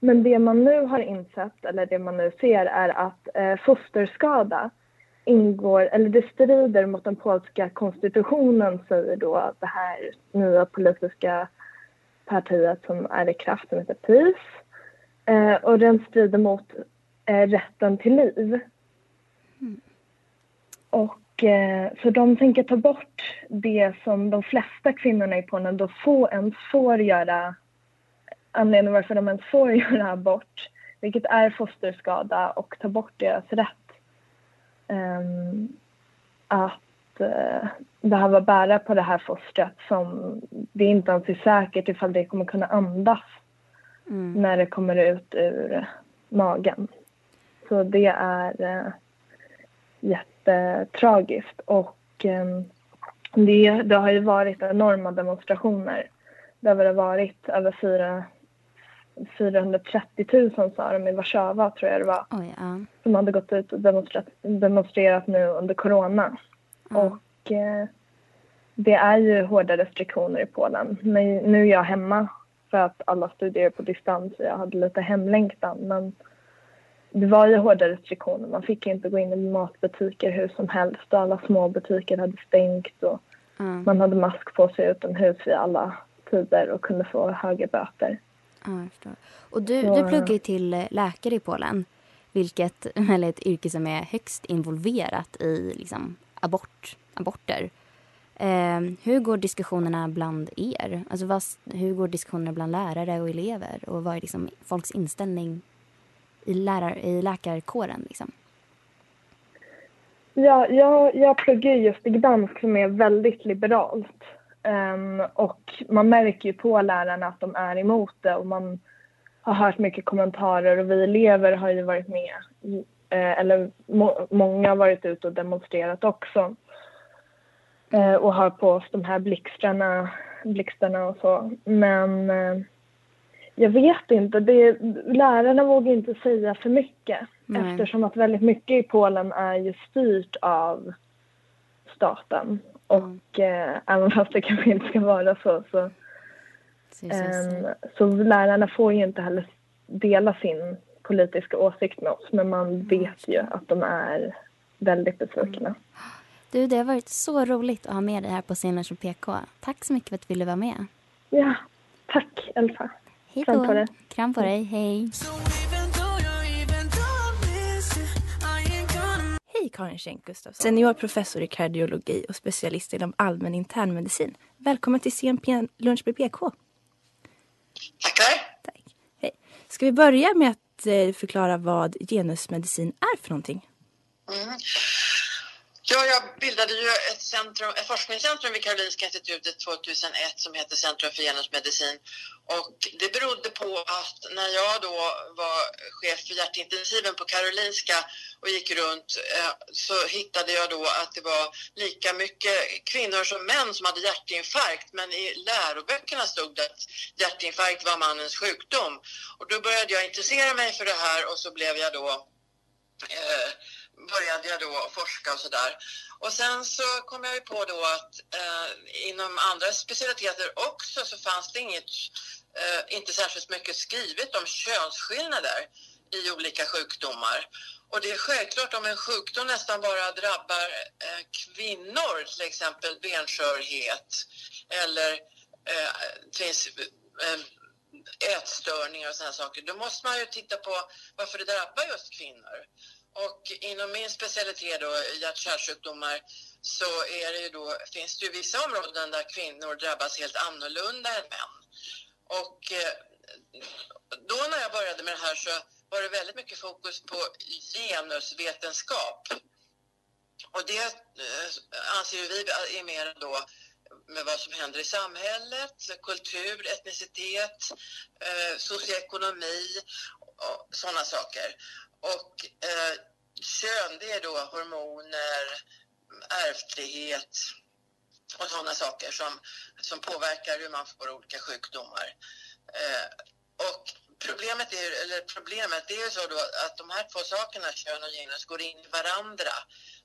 Men det man nu har insett, eller det man nu ser, är att eh, fosterskada ingår, eller det strider mot den polska konstitutionen, säger då det här nya politiska partiet som är i kraft, som heter PiS. Eh, och den strider mot eh, rätten till liv. Mm. Och eh, så de tänker ta bort det som de flesta kvinnorna i Polen då får, ens får göra, anledningen varför de ens får göra abort, vilket är fosterskada och ta bort deras rätt um, att uh, behöva bära på det här fostret som det inte ens är säkert ifall det kommer kunna andas mm. när det kommer ut ur magen. Så det är uh, jättetragiskt och um, det, det har ju varit enorma demonstrationer. Det har varit över 4, 430 000 sa de i Warszawa tror jag det var. Oj, ja. Som hade gått ut och demonstrerat, demonstrerat nu under corona. Mm. Och eh, det är ju hårda restriktioner i Polen. Men nu är jag hemma för att alla studerar på distans och jag hade lite hemlängtan. Men det var ju hårda restriktioner. Man fick inte gå in i matbutiker hur som helst och alla små butiker hade stängt. Och Mm. Man hade mask på sig utomhus vid alla tider och kunde få högre böter. Ja, jag förstår. Och du, du pluggar ju till läkare i Polen, vilket är ett yrke som är högst involverat i liksom, abort, aborter. Eh, hur går diskussionerna bland er? Alltså vad, hur går diskussionerna bland lärare och elever? Och vad är liksom folks inställning i, lärar, i läkarkåren? Liksom? Ja, jag, jag pluggar just i Gdansk som är väldigt liberalt. Um, och man märker ju på lärarna att de är emot det och man har hört mycket kommentarer och vi elever har ju varit med, uh, eller må, många har varit ute och demonstrerat också. Uh, och har på oss de här blixtarna, blixtarna och så. Men uh, jag vet inte, det, lärarna vågar inte säga för mycket Nej. eftersom att väldigt mycket i Polen är ju styrt av staten. Och eh, även fast det kanske inte ska vara så så, eh, så lärarna får ju inte heller dela sin politiska åsikt med oss men man vet ju att de är väldigt besvikna. Mm. Du, det har varit så roligt att ha med dig här på scenen som PK. Tack så mycket för att du ville vara med. Ja, tack Elfa. Hej då. Kram på dig. Kram på dig. Hej. Hej Karin Schenk Gustafsson, senior professor i kardiologi och specialist inom allmän internmedicin. Välkommen till CNP Lunch med PK. Tackar. Tack. Hej. Ska vi börja med att eh, förklara vad genusmedicin är för någonting? Mm. Ja, jag bildade ju ett, centrum, ett forskningscentrum vid Karolinska institutet 2001 som heter Centrum för genusmedicin. Och det berodde på att när jag då var chef för hjärtintensiven på Karolinska och gick runt eh, så hittade jag då att det var lika mycket kvinnor som män som hade hjärtinfarkt men i läroböckerna stod det att hjärtinfarkt var mannens sjukdom. Och då började jag intressera mig för det här och så blev jag då eh, började jag då forska och sådär. Och sen så kom jag ju på då att eh, inom andra specialiteter också så fanns det inget, eh, inte särskilt mycket skrivet om könsskillnader i olika sjukdomar. Och det är självklart om en sjukdom nästan bara drabbar eh, kvinnor, till exempel benskörhet eller eh, finns eh, ätstörningar och sådana saker, då måste man ju titta på varför det drabbar just kvinnor. Och inom min specialitet då, hjärt-kärlsjukdomar, så är det ju då, finns det ju vissa områden där kvinnor drabbas helt annorlunda än män. Och eh, då när jag började med det här så var det väldigt mycket fokus på genusvetenskap. Och det eh, anser vi är mer då med vad som händer i samhället, kultur, etnicitet, eh, socioekonomi och sådana saker. Och eh, kön, det är då hormoner, ärftlighet och sådana saker som, som påverkar hur man får olika sjukdomar. Eh, och problemet är, eller problemet, det är ju så då att de här två sakerna, kön och genus, går in i varandra.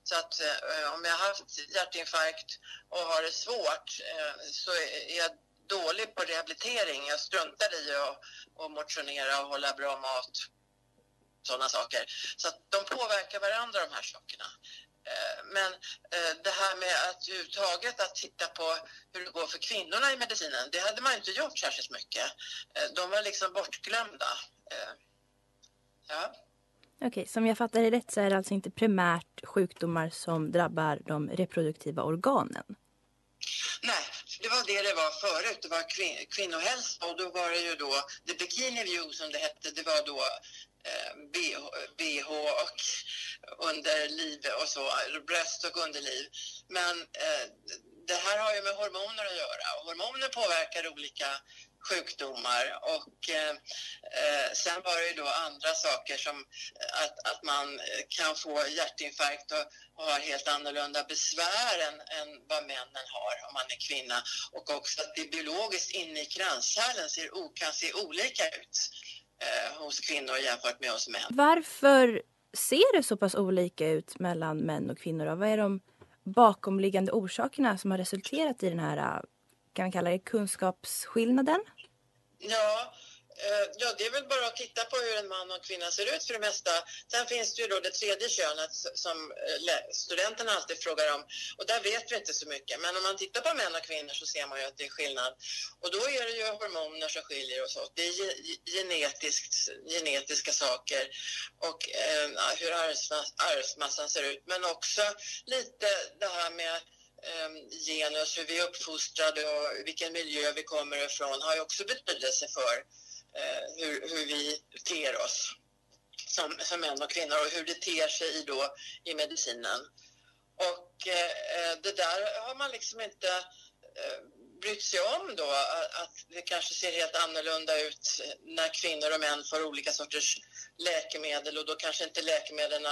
Så att eh, om jag har haft hjärtinfarkt och har det svårt eh, så är jag dålig på rehabilitering. Jag struntar i att motionera och hålla bra mat sådana saker. Så att de påverkar varandra de här sakerna. Eh, men eh, det här med att överhuvudtaget att titta på hur det går för kvinnorna i medicinen, det hade man inte gjort särskilt mycket. Eh, de var liksom bortglömda. Ja. Okej, okay, som jag fattar det rätt så är det alltså inte primärt sjukdomar som drabbar de reproduktiva organen? Nej, det var det det var förut. Det var kvin kvinnohälsa och då var det ju då, the bikini view som det hette, det var då Eh, BH, BH och underliv och så, bröst och underliv. Men eh, det här har ju med hormoner att göra. Och hormoner påverkar olika sjukdomar. Och eh, eh sen var det ju då andra saker som att, att man kan få hjärtinfarkt och, och har helt annorlunda besvär än, än vad männen har om man är kvinna. Och också att det biologiskt inne i kranskärlen ser, kan se olika ut eh, hos kvinnor jämfört med oss män. Varför ser det så pass olika ut mellan män och kvinnor? Då? Vad är de bakomliggande orsakerna som har resulterat i den här, kan man kalla det kunskapsskillnaden? Ja, Eh, Eh, ja, det är väl bara att titta på hur en man och en kvinna ser ut för det mesta. Sen finns det ju då det tredje könet som eh, studenterna alltid frågar om och där vet vi inte så mycket. Men om man tittar på män och kvinnor så ser man ju att det är skillnad. Och då är det ju hormoner som skiljer oss åt. Det är genetiskt, genetiska saker och eh, hur arvsmassan ser ut. Men också lite det här med ehm, genus, hur vi är uppfostrade och vilken miljö vi kommer ifrån har ju också betydelse för Eh, hur, hur vi ter oss som, som män och kvinnor och hur det ter sig i, då, i medicinen. Och eh, det där har man liksom inte eh, brytt sig om då, att, det kanske ser helt annorlunda ut när kvinnor och män får olika sorters läkemedel och då kanske inte läkemedlen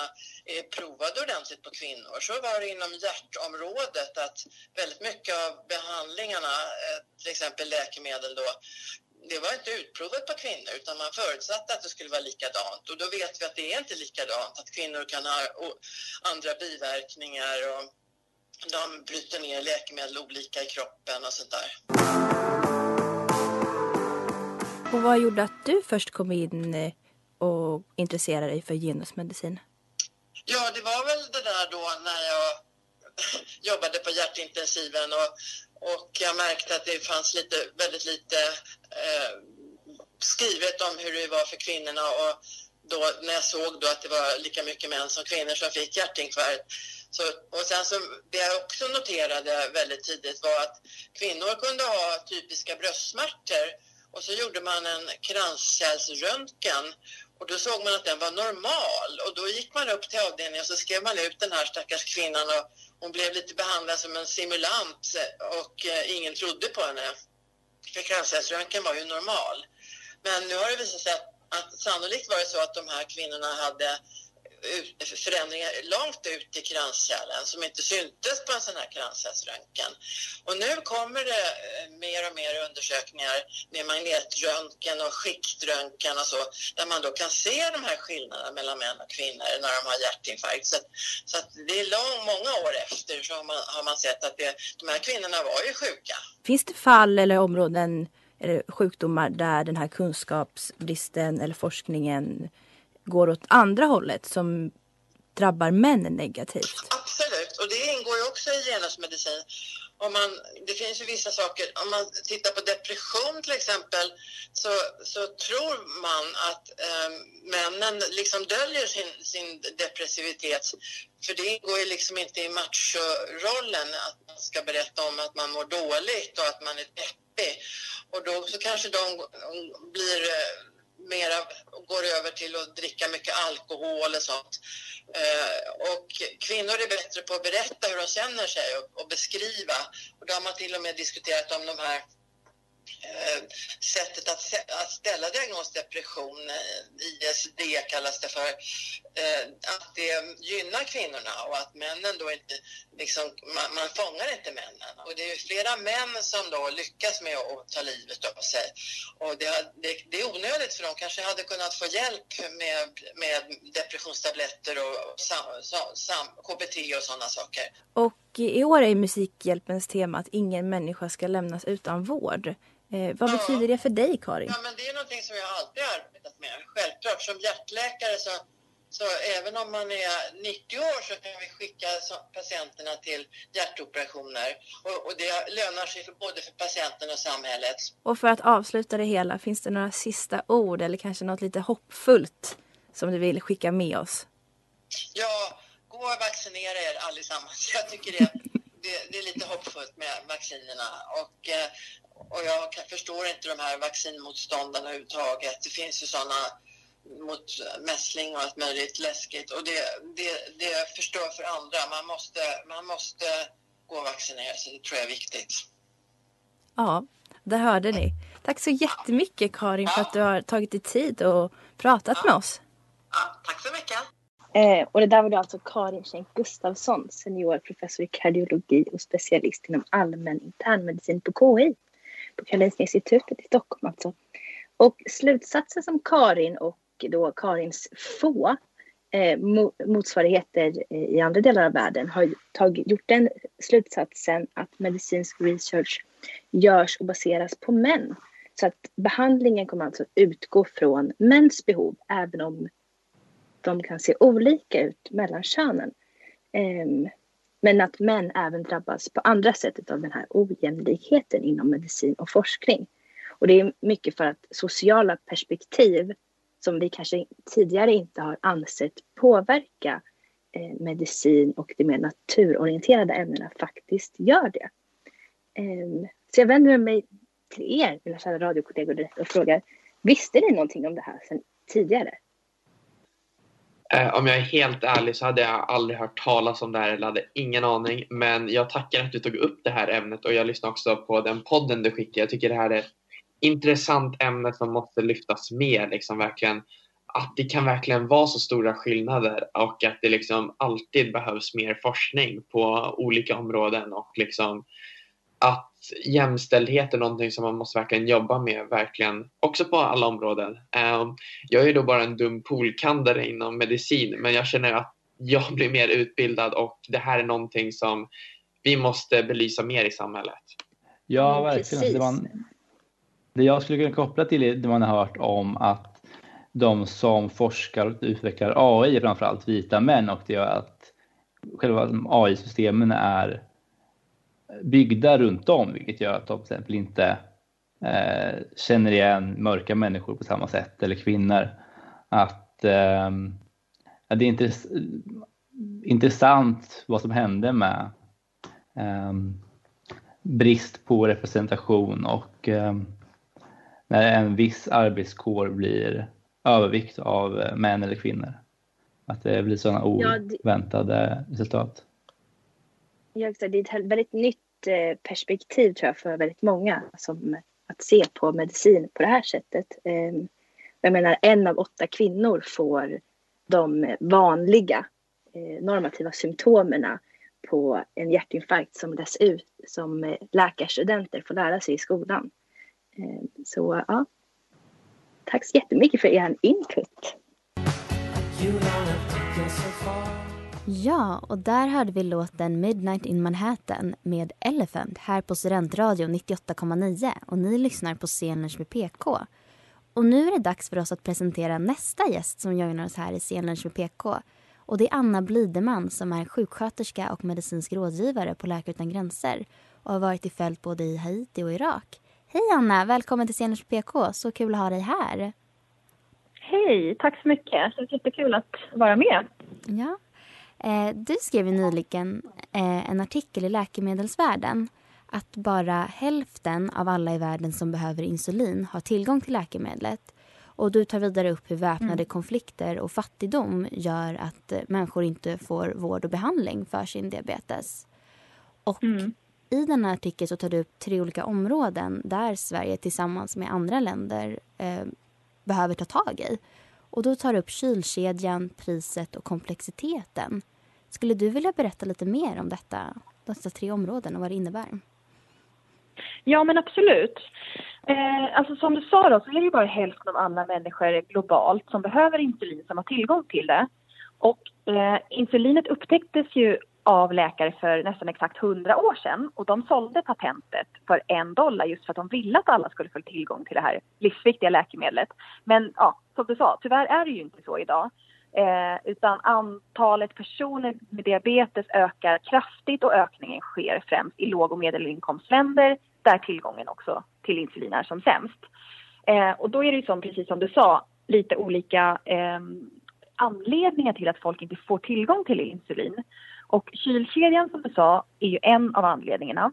är provade ordentligt på kvinnor. Så var det inom hjärtområdet att väldigt mycket av behandlingarna, eh, till exempel läkemedel då, det var inte utprovat på kvinnor utan man förutsatte att det skulle vara likadant och då vet vi att det är inte likadant, att kvinnor kan ha andra biverkningar och de bryter ner läkemedel olika i kroppen och sånt där. Och vad gjorde att du först kom in eh, och intresserade dig för genusmedicin? Ja, det var väl det där då när jag jobbade på hjärtintensiven och, och jag märkte att det fanns lite, väldigt lite eh, skrivet om hur det var för kvinnorna. Och då när jag såg då att det var lika mycket män som kvinnor som fick hjärtinfarkt. Så, och sen så, det jag också noterade väldigt tidigt var att kvinnor kunde ha typiska bröstsmärtor. Och så gjorde man en kranskärlsröntgen och då såg man att den var normal och då gick man upp till avdelningen och så skrev man ut den här stackars kvinnan och hon blev lite behandlad som en simulant och eh, ingen trodde på henne. För kranskärlsröntgen var ju normal. Men nu har det visat sig att, att sannolikt var det så att de här kvinnorna hade förändringar långt ut i kranskärlen som inte syntes på en sån här kranskärlsröntgen. Och nu kommer det eh, mer och mer undersökningar med magnetröntgen och skiktröntgen och så där man då kan se de här skillnaderna mellan män och kvinnor när de har hjärtinfarkt. Så, så att det är lång, många år efter så har man, har man sett att det, de här kvinnorna var ju sjuka. Finns det fall eller områden eller sjukdomar där den här kunskapsbristen eller forskningen går åt andra hållet som drabbar män negativt? Absolut, och det ingår ju också i genusmedicin. Om man, det finns ju vissa saker, om man tittar på depression till exempel så, så tror man att eh, männen liksom döljer sin, sin depressivitet. För det ingår ju liksom inte i machorollen att man ska berätta om att man mår dåligt och att man är deppig. Och då så kanske de blir eh, mera, går över till att dricka mycket alkohol och sånt. Eh, och kvinnor är bättre på att berätta hur de känner sig och, och beskriva. Och då har man till och med diskuterat om de här Eh, sättet att, att ställa diagnos depression, eh, ISD kallas det för, eh, att det gynnar kvinnorna och att männen då inte, liksom, man, man fångar inte männen. Och det är ju flera män som då lyckas med att ta livet av sig. Och det, det, det är onödigt för de kanske hade kunnat få hjälp med, med depressionstabletter och sam, sam, sam, KBT och sådana saker. Och i år är Musikhjälpens tema att ingen människa ska lämnas utan vård. Eh, vad betyder det för dig, Karin? Ja, men det är någonting som jag alltid har arbetat med. Självklart, som hjärtläkare så, så även om man är 90 år så kan vi skicka patienterna till hjärtoperationer. Och, och det lönar sig för, både för patienten och samhället. Och för att avsluta det hela, finns det några sista ord eller kanske något lite hoppfullt som du vill skicka med oss? Ja, och vaccinera er allesammans. Jag tycker det, det, det är lite hoppfullt med vaccinerna. Och, eh, och jag kan, förstår inte de här vaccinmotståndarna överhuvudtaget. Det finns ju sådana mot mässling och allt möjligt läskigt. Och det, det, det förstör för andra. Man måste, man måste gå och vaccinera sig. Det tror jag är viktigt. Ja, det hörde ni. Tack så jättemycket Karin för att du har tagit dig tid och pratat med oss. Tack så mycket. Eh, och det där var då alltså Karin Schenk Gustafsson, seniorprofessor i kardiologi och specialist inom allmän internmedicin på KI. På Karolinska institutet i Stockholm alltså. Och slutsatsen som Karin och då Karins få eh, mo- motsvarigheter eh, i andra delar av världen har tagit, gjort den slutsatsen att medicinsk research görs och baseras på män Så att behandlingen kommer alltså utgå från mäns behov även om de kan se olika ut mellan könen. Ehm, men att män även drabbas på andra sätt av den här ojämlikheten inom medicin och forskning. Och det är mycket för att sociala perspektiv som vi kanske tidigare inte har ansett påverka eh, medicin och de mer naturorienterade ämnena faktiskt gör det. Ehm, så jag vänder mig till er, mina kära radiokollegor, direkt och frågar, visste ni någonting om det här sedan tidigare? Eh, om jag är helt ärlig så hade jag aldrig hört talas om det här eller hade ingen aning. Men jag tackar att du tog upp det här ämnet och jag lyssnade också på den podden du skickade. Jag tycker det här är ett intressant ämne som måste lyftas mer. Liksom verkligen, att det kan verkligen vara så stora skillnader och att det liksom alltid behövs mer forskning på olika områden och liksom att jämställdhet är någonting som man måste verkligen jobba med, verkligen också på alla områden. Ehm, jag är då bara en dum poolkandare inom medicin, men jag känner att jag blir mer utbildad och det här är någonting som vi måste belysa mer i samhället. Ja, mm, verkligen. Det, man, det jag skulle kunna koppla till är det man har hört om att de som forskar och utvecklar AI är framförallt vita män och det gör att själva AI-systemen är byggda runt om, vilket gör att de till exempel inte eh, känner igen mörka människor på samma sätt, eller kvinnor. Att eh, det är intress intressant vad som hände med eh, brist på representation och eh, när en viss arbetskår blir övervikt av män eller kvinnor. Att det blir sådana oväntade resultat. Ja, det är ett väldigt nytt eh, perspektiv tror jag för väldigt många som att se på medicin på det här sättet. Ehm, jag menar en av åtta kvinnor får de vanliga eh, normativa symptomen på en hjärtinfarkt som läs ut som eh, läkarstudenter får lära sig i skolan. Ehm, så ja, tack så jättemycket för er input. Ja, och där hörde vi låten Midnight in Manhattan med Elephant här på Studentradion 98,9 och ni lyssnar på Scenlunch med PK. Och nu är det dags för oss att presentera nästa gäst som joinar oss här i Scenlunch med PK. Och det är Anna Blideman som är sjuksköterska och medicinsk rådgivare på Läkare Utan Gränser och har varit i fält både i Haiti och Irak. Hej Anna, välkommen till Scenlunch med PK. Så kul att ha dig här. Hej, tack så mycket. Det känns jättekul att vara med. Ja, du skrev ju nyligen eh, en artikel i Läkemedelsvärlden att bara hälften av alla i världen som behöver insulin har tillgång till läkemedlet. Och du tar vidare upp hur väpnade mm. konflikter och fattigdom gör att eh, människor inte får vård och behandling för sin diabetes. Och mm. i den här artikeln så tar du upp tre olika områden där Sverige tillsammans med andra länder eh, behöver ta tag i. Och då tar du upp kylkedjan, priset och komplexiteten. Skulle du vilja berätta lite mer om detta, dessa tre områden och vad det innebär? Ja, men absolut. Eh, alltså som du sa då, så är det ju bara hälften av alla människor globalt som behöver insulin som har tillgång till det. Och eh, insulinet upptäcktes ju av läkare för nästan exakt hundra år sedan och de sålde patentet för en dollar just för att de ville att alla skulle få tillgång till det här livsviktiga läkemedlet. Men ja, som du sa, tyvärr är det ju inte så idag. Eh, utan antalet personer med diabetes ökar kraftigt och ökningen sker främst i låg och medelinkomstländer där tillgången också till insulin är som sämst. Eh, och då är det ju som, precis som du sa, lite olika eh, anledningar till att folk inte får tillgång till insulin. Och kylkedjan som du sa är ju en av anledningarna.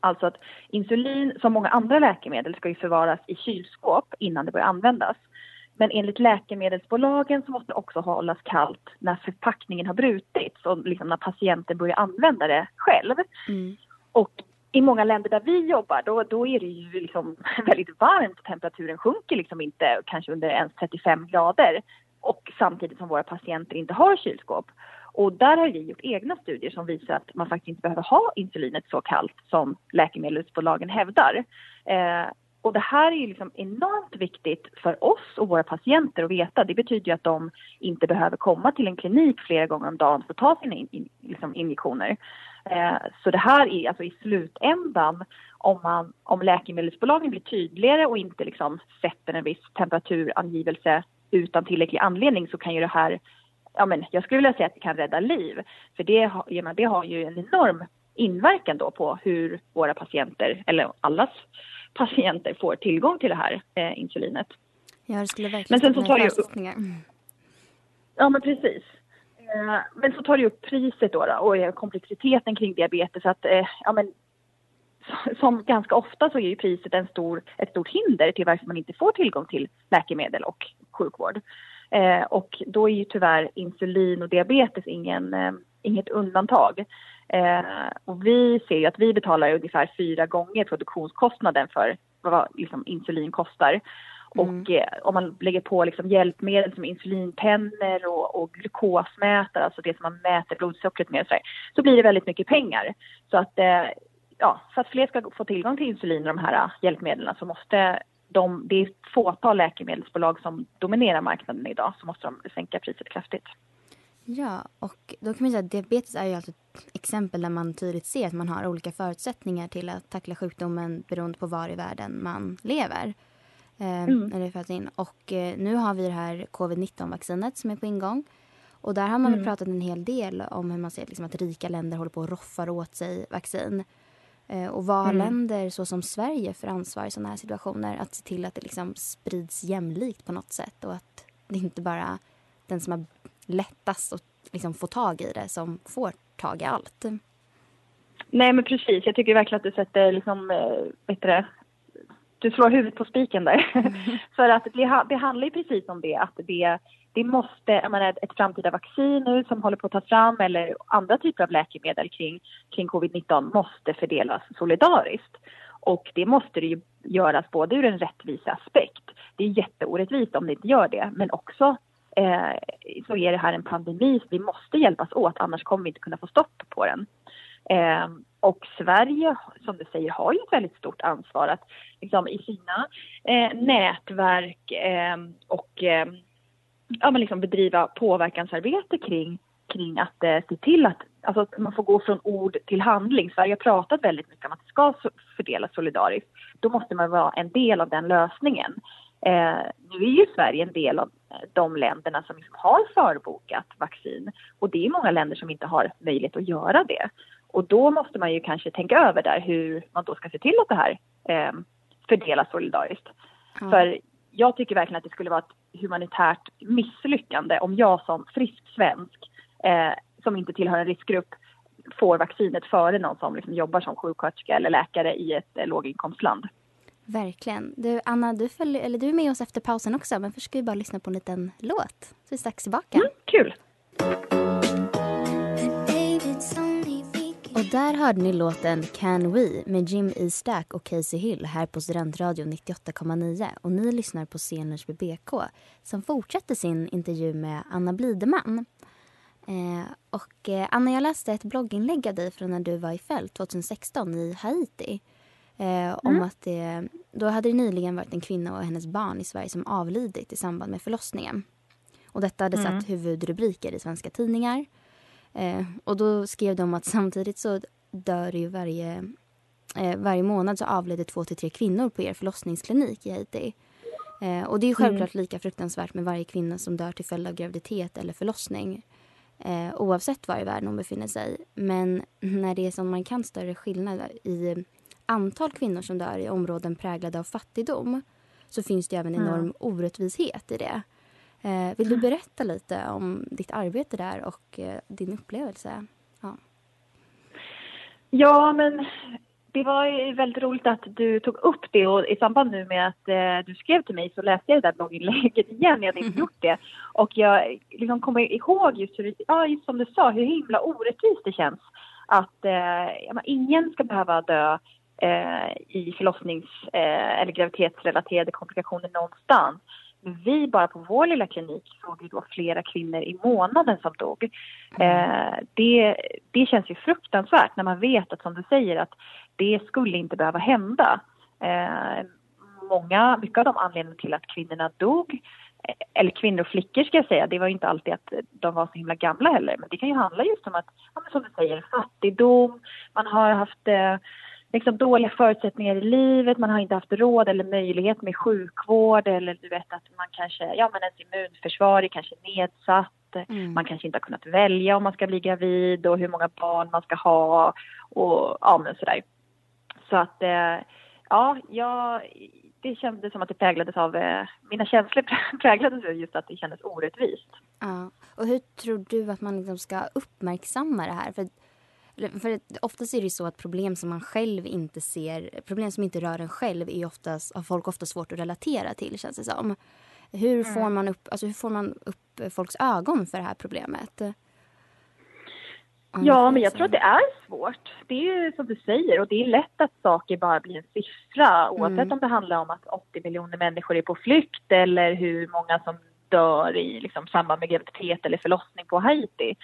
Alltså att insulin, som många andra läkemedel, ska ju förvaras i kylskåp innan det börjar användas. Men enligt läkemedelsbolagen så måste det också hållas kallt när förpackningen har brutits och liksom när patienten börjar använda det själv. Mm. Och i många länder där vi jobbar då, då är det ju liksom väldigt varmt och temperaturen sjunker liksom inte kanske under ens 35 grader. Och samtidigt som våra patienter inte har kylskåp. Och där har vi gjort egna studier som visar att man faktiskt inte behöver ha insulinet så kallt som läkemedelsbolagen hävdar. Eh, och det här är ju liksom enormt viktigt för oss och våra patienter att veta. Det betyder ju att de inte behöver komma till en klinik flera gånger om dagen för att ta sina in, in, liksom injektioner. Eh, så det här är alltså i slutändan om, man, om läkemedelsbolagen blir tydligare och inte liksom sätter en viss temperaturangivelse utan tillräcklig anledning så kan ju det här, ja men jag skulle vilja säga att det kan rädda liv. För det, ja, det har ju en enorm inverkan då på hur våra patienter, eller allas patienter får tillgång till det här eh, insulinet. Ja, det skulle verkligen Men sen så tar det förutsättningar. Ja, men precis. Eh, Men så tar det upp priset då, då och komplexiteten kring diabetes. Så Att, eh, ja, men, som ganska ofta så är ju priset en stor, ett stort hinder till varför man inte får tillgång till läkemedel och sjukvård. Eh, och då är ju tyvärr insulin och diabetes ingen, eh, inget undantag. Eh, och vi ser ju att vi betalar ungefär fyra gånger produktionskostnaden för vad liksom insulin kostar. Och eh, om man lägger på liksom hjälpmedel som insulinpennor och, och glukosmätare, alltså det som man mäter blodsockret med, så, här, så blir det väldigt mycket pengar. Så att, eh, ja, för att fler ska få tillgång till insulin och de här eh, hjälpmedlen så måste de, det är ett fåtal läkemedelsbolag som dominerar marknaden idag, så måste de sänka priset kraftigt. Ja, och då kan man säga att diabetes är ju alltså ett exempel där man tydligt ser att man har olika förutsättningar till att tackla sjukdomen beroende på var i världen man lever. Eh, Mm. eller föds in. Och eh, nu har vi det här covid-19-vaccinet som är på ingång. Och där har man Mm. pratat en hel del om hur man ser liksom, att rika länder håller på och roffar åt sig vaccin. Eh, och vad har Mm. länder så som Sverige för ansvar i sådana här situationer? Att se till att det liksom sprids jämlikt på något sätt och att det inte bara den som har lättast att liksom få tag i det som får tag i allt. Nej men precis, jag tycker verkligen att du sätter liksom, eh, vet du det, du slår huvudet på spiken där. För att det, det handlar ju precis om det, att det, det måste, jag menar ett framtida vaccin nu som håller på att tas fram eller andra typer av läkemedel kring, kring covid-19 måste fördelas solidariskt. Och det måste det ju göras både ur en rättviseaspekt, det är jätteorättvist om det inte gör det, men också eh, så är det här en pandemi, så vi måste hjälpas åt, annars kommer vi inte kunna få stopp på den. Eh, och Sverige, som du säger, har ju ett väldigt stort ansvar att liksom, i sina eh, nätverk eh, och eh, ja, men liksom bedriva påverkansarbete kring, kring att eh, se till att, alltså, att man får gå från ord till handling. Sverige har pratat väldigt mycket om att det ska fördelas solidariskt. Då måste man vara en del av den lösningen. Eh, nu är ju Sverige en del av eh, de länderna som liksom har förbokat vaccin och det är många länder som inte har möjlighet att göra det. Och då måste man ju kanske tänka över där hur man då ska se till att det här eh, fördelas solidariskt. Ja. För jag tycker verkligen att det skulle vara ett humanitärt misslyckande om jag som frisk svensk eh, som inte tillhör en riskgrupp får vaccinet före någon som liksom jobbar som sjuksköterska eller läkare i ett eh, låginkomstland. Verkligen. Du, Anna, du, följer, eller du är med oss efter pausen också, men först ska vi bara lyssna på en liten låt. Så är vi strax tillbaka. kul! Och där hörde ni låten Can We med Jim E. Stack och Casey Hill här på Studentradion 98,9. Och ni lyssnar på Sceners BBK som fortsätter sin intervju med Anna Blideman. Eh, och eh, Anna, jag läste ett blogginlägg av dig från när du var i fält 2016 i Haiti. Eh, om Mm. att det, då hade det nyligen varit en kvinna och hennes barn i Sverige som avlidit i samband med förlossningen. Och detta hade Mm. satt huvudrubriker i svenska tidningar. Eh, och då skrev de att samtidigt så dör ju varje, eh, varje månad så avlider två till tre kvinnor på er förlossningsklinik i Haiti. Eh, och det är ju självklart lika fruktansvärt med varje kvinna som dör till följd av graviditet eller förlossning. Eh, oavsett var i världen hon befinner sig. Men när det är som markant större skillnad i antal kvinnor som dör i områden präglade av fattigdom så finns det även Mm. enorm orättvishet i det. Eh, vill du berätta lite om ditt arbete där och eh, din upplevelse? Ja. Ja, men det var ju väldigt roligt att du tog upp det och i samband nu med att eh, du skrev till mig så läste jag det där blogginlägget igen. Jag hade inte gjort det. Och jag liksom kommer ihåg just, hur, ja, just som du sa, hur himla orättvist det känns att eh, ingen ska behöva dö Eh, i förlossnings eh, eller graviditetsrelaterade komplikationer någonstans. Men vi bara på vår lilla klinik såg ju då flera kvinnor i månaden som dog. Eh, det, det känns ju fruktansvärt när man vet att som du säger att det skulle inte behöva hända. Eh, många, mycket av de anledningarna till att kvinnorna dog eh, eller kvinnor och flickor ska jag säga, det var ju inte alltid att de var så himla gamla heller. Men det kan ju handla just om att, ja, men som du säger, fattigdom, man har haft eh, liksom dåliga förutsättningar i livet, man har inte haft råd eller möjlighet med sjukvård eller du vet att man kanske, ja men ens immunförsvar är kanske nedsatt. Mm. Man kanske inte har kunnat välja om man ska bli gravid och hur många barn man ska ha och ja men sådär. Så att eh, ja, jag, det kändes som att det präglades av, eh, mina känslor präglades av just att det kändes orättvist. Ja, och hur tror du att man liksom ska uppmärksamma det här? För för oftast är det så att problem som man själv inte ser, problem som inte rör en själv är oftast, har folk ofta svårt att relatera till känns det som. Hur får, mm. man upp, alltså hur får man upp folks ögon för det här problemet? Ja, men jag tror att det är svårt. Det är som du säger och det är lätt att saker bara blir en siffra oavsett mm. om det handlar om att 80 miljoner människor är på flykt eller hur många som dör i liksom, samband med graviditet eller förlossning på Haiti.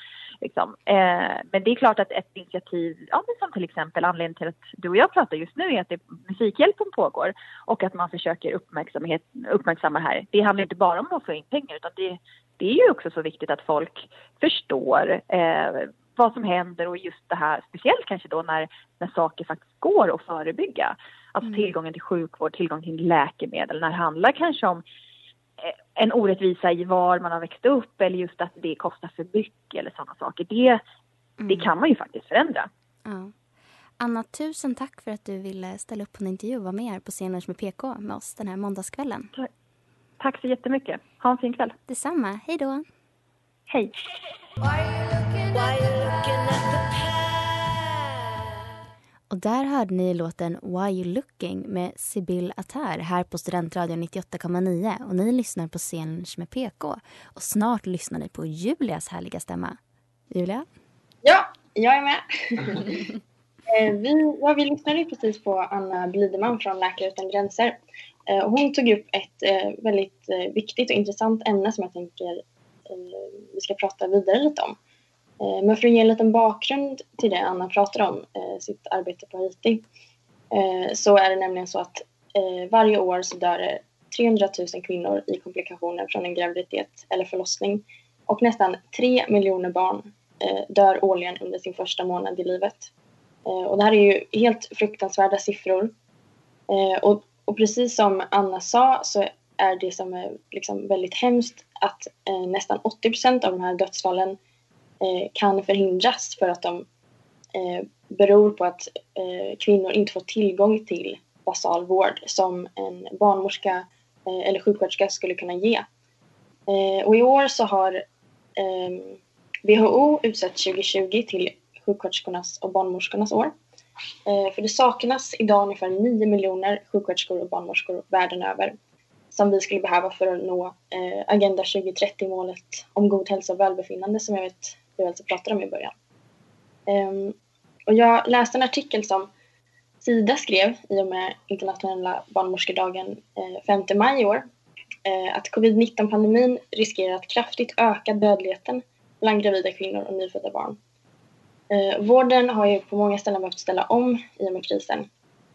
Liksom. Eh, men det är klart att ett initiativ, ja, som till exempel anledningen till att du och jag pratar just nu är att det, Musikhjälpen pågår och att man försöker uppmärksamhet, uppmärksamma det här. Det handlar inte bara om att få in pengar utan det, det är ju också så viktigt att folk förstår eh, vad som händer och just det här, speciellt kanske då när, när saker faktiskt går att förebygga. Alltså mm. tillgången till sjukvård, tillgång till läkemedel, när det handlar kanske om en orättvisa i var man har växt upp eller just att det kostar för mycket eller sådana saker. Det, mm. det kan man ju faktiskt förändra. Ja. Anna, tusen tack för att du ville ställa upp på en intervju och vara med här på Sceners med PK med oss den här måndagskvällen. Tack så jättemycket. Ha en fin kväll. Detsamma. Hej då. Hej. Och där hörde ni låten Why You Looking med Sibyl Attar här på Studentradion 98,9 och ni lyssnar på scenen med PK. Och snart lyssnar ni på Julias härliga stämma. Julia? Ja, jag är med. Eh, vi, ja, vi lyssnade precis på Anna Blideman från Läkare Utan Gränser. Eh, hon tog upp ett eh, väldigt viktigt och intressant ämne som jag tänker vi ska prata vidare lite om. Eh, men för att ge en liten bakgrund till det Anna pratar om, eh, sitt arbete på Haiti, eh, så är det nämligen så att varje år så dör det 300 000 kvinnor i komplikationer från en graviditet eller förlossning och nästan 3 miljoner barn dör årligen under sin första månad i livet. Och det här är ju helt fruktansvärda siffror. Och, och precis som Anna sa så är det som är liksom väldigt hemskt att nästan 80 procent av de här dödsfallen Eh, kan förhindras för att de eh, beror på att eh, kvinnor inte får tillgång till basal vård som en barnmorska eh, eller sjuksköterska skulle kunna ge. Eh, och i år så har ehm, WHO utsett 2020 till sjuksköterskornas och barnmorskornas år. För det saknas idag ungefär 9 miljoner sjuksköterskor och barnmorskor världen över som vi skulle behöva för att nå Agenda 2030-målet om god hälsa och välbefinnande som jag vet vi alltså pratade om i början. Um, och jag läste en artikel som Sida skrev i och med internationella barnmorskedagen eh, 5 maj i år eh, att covid-19-pandemin riskerar att kraftigt öka dödligheten bland gravida kvinnor och nyfödda barn. Eh, vården har ju på många ställen behövt ställa om i och med krisen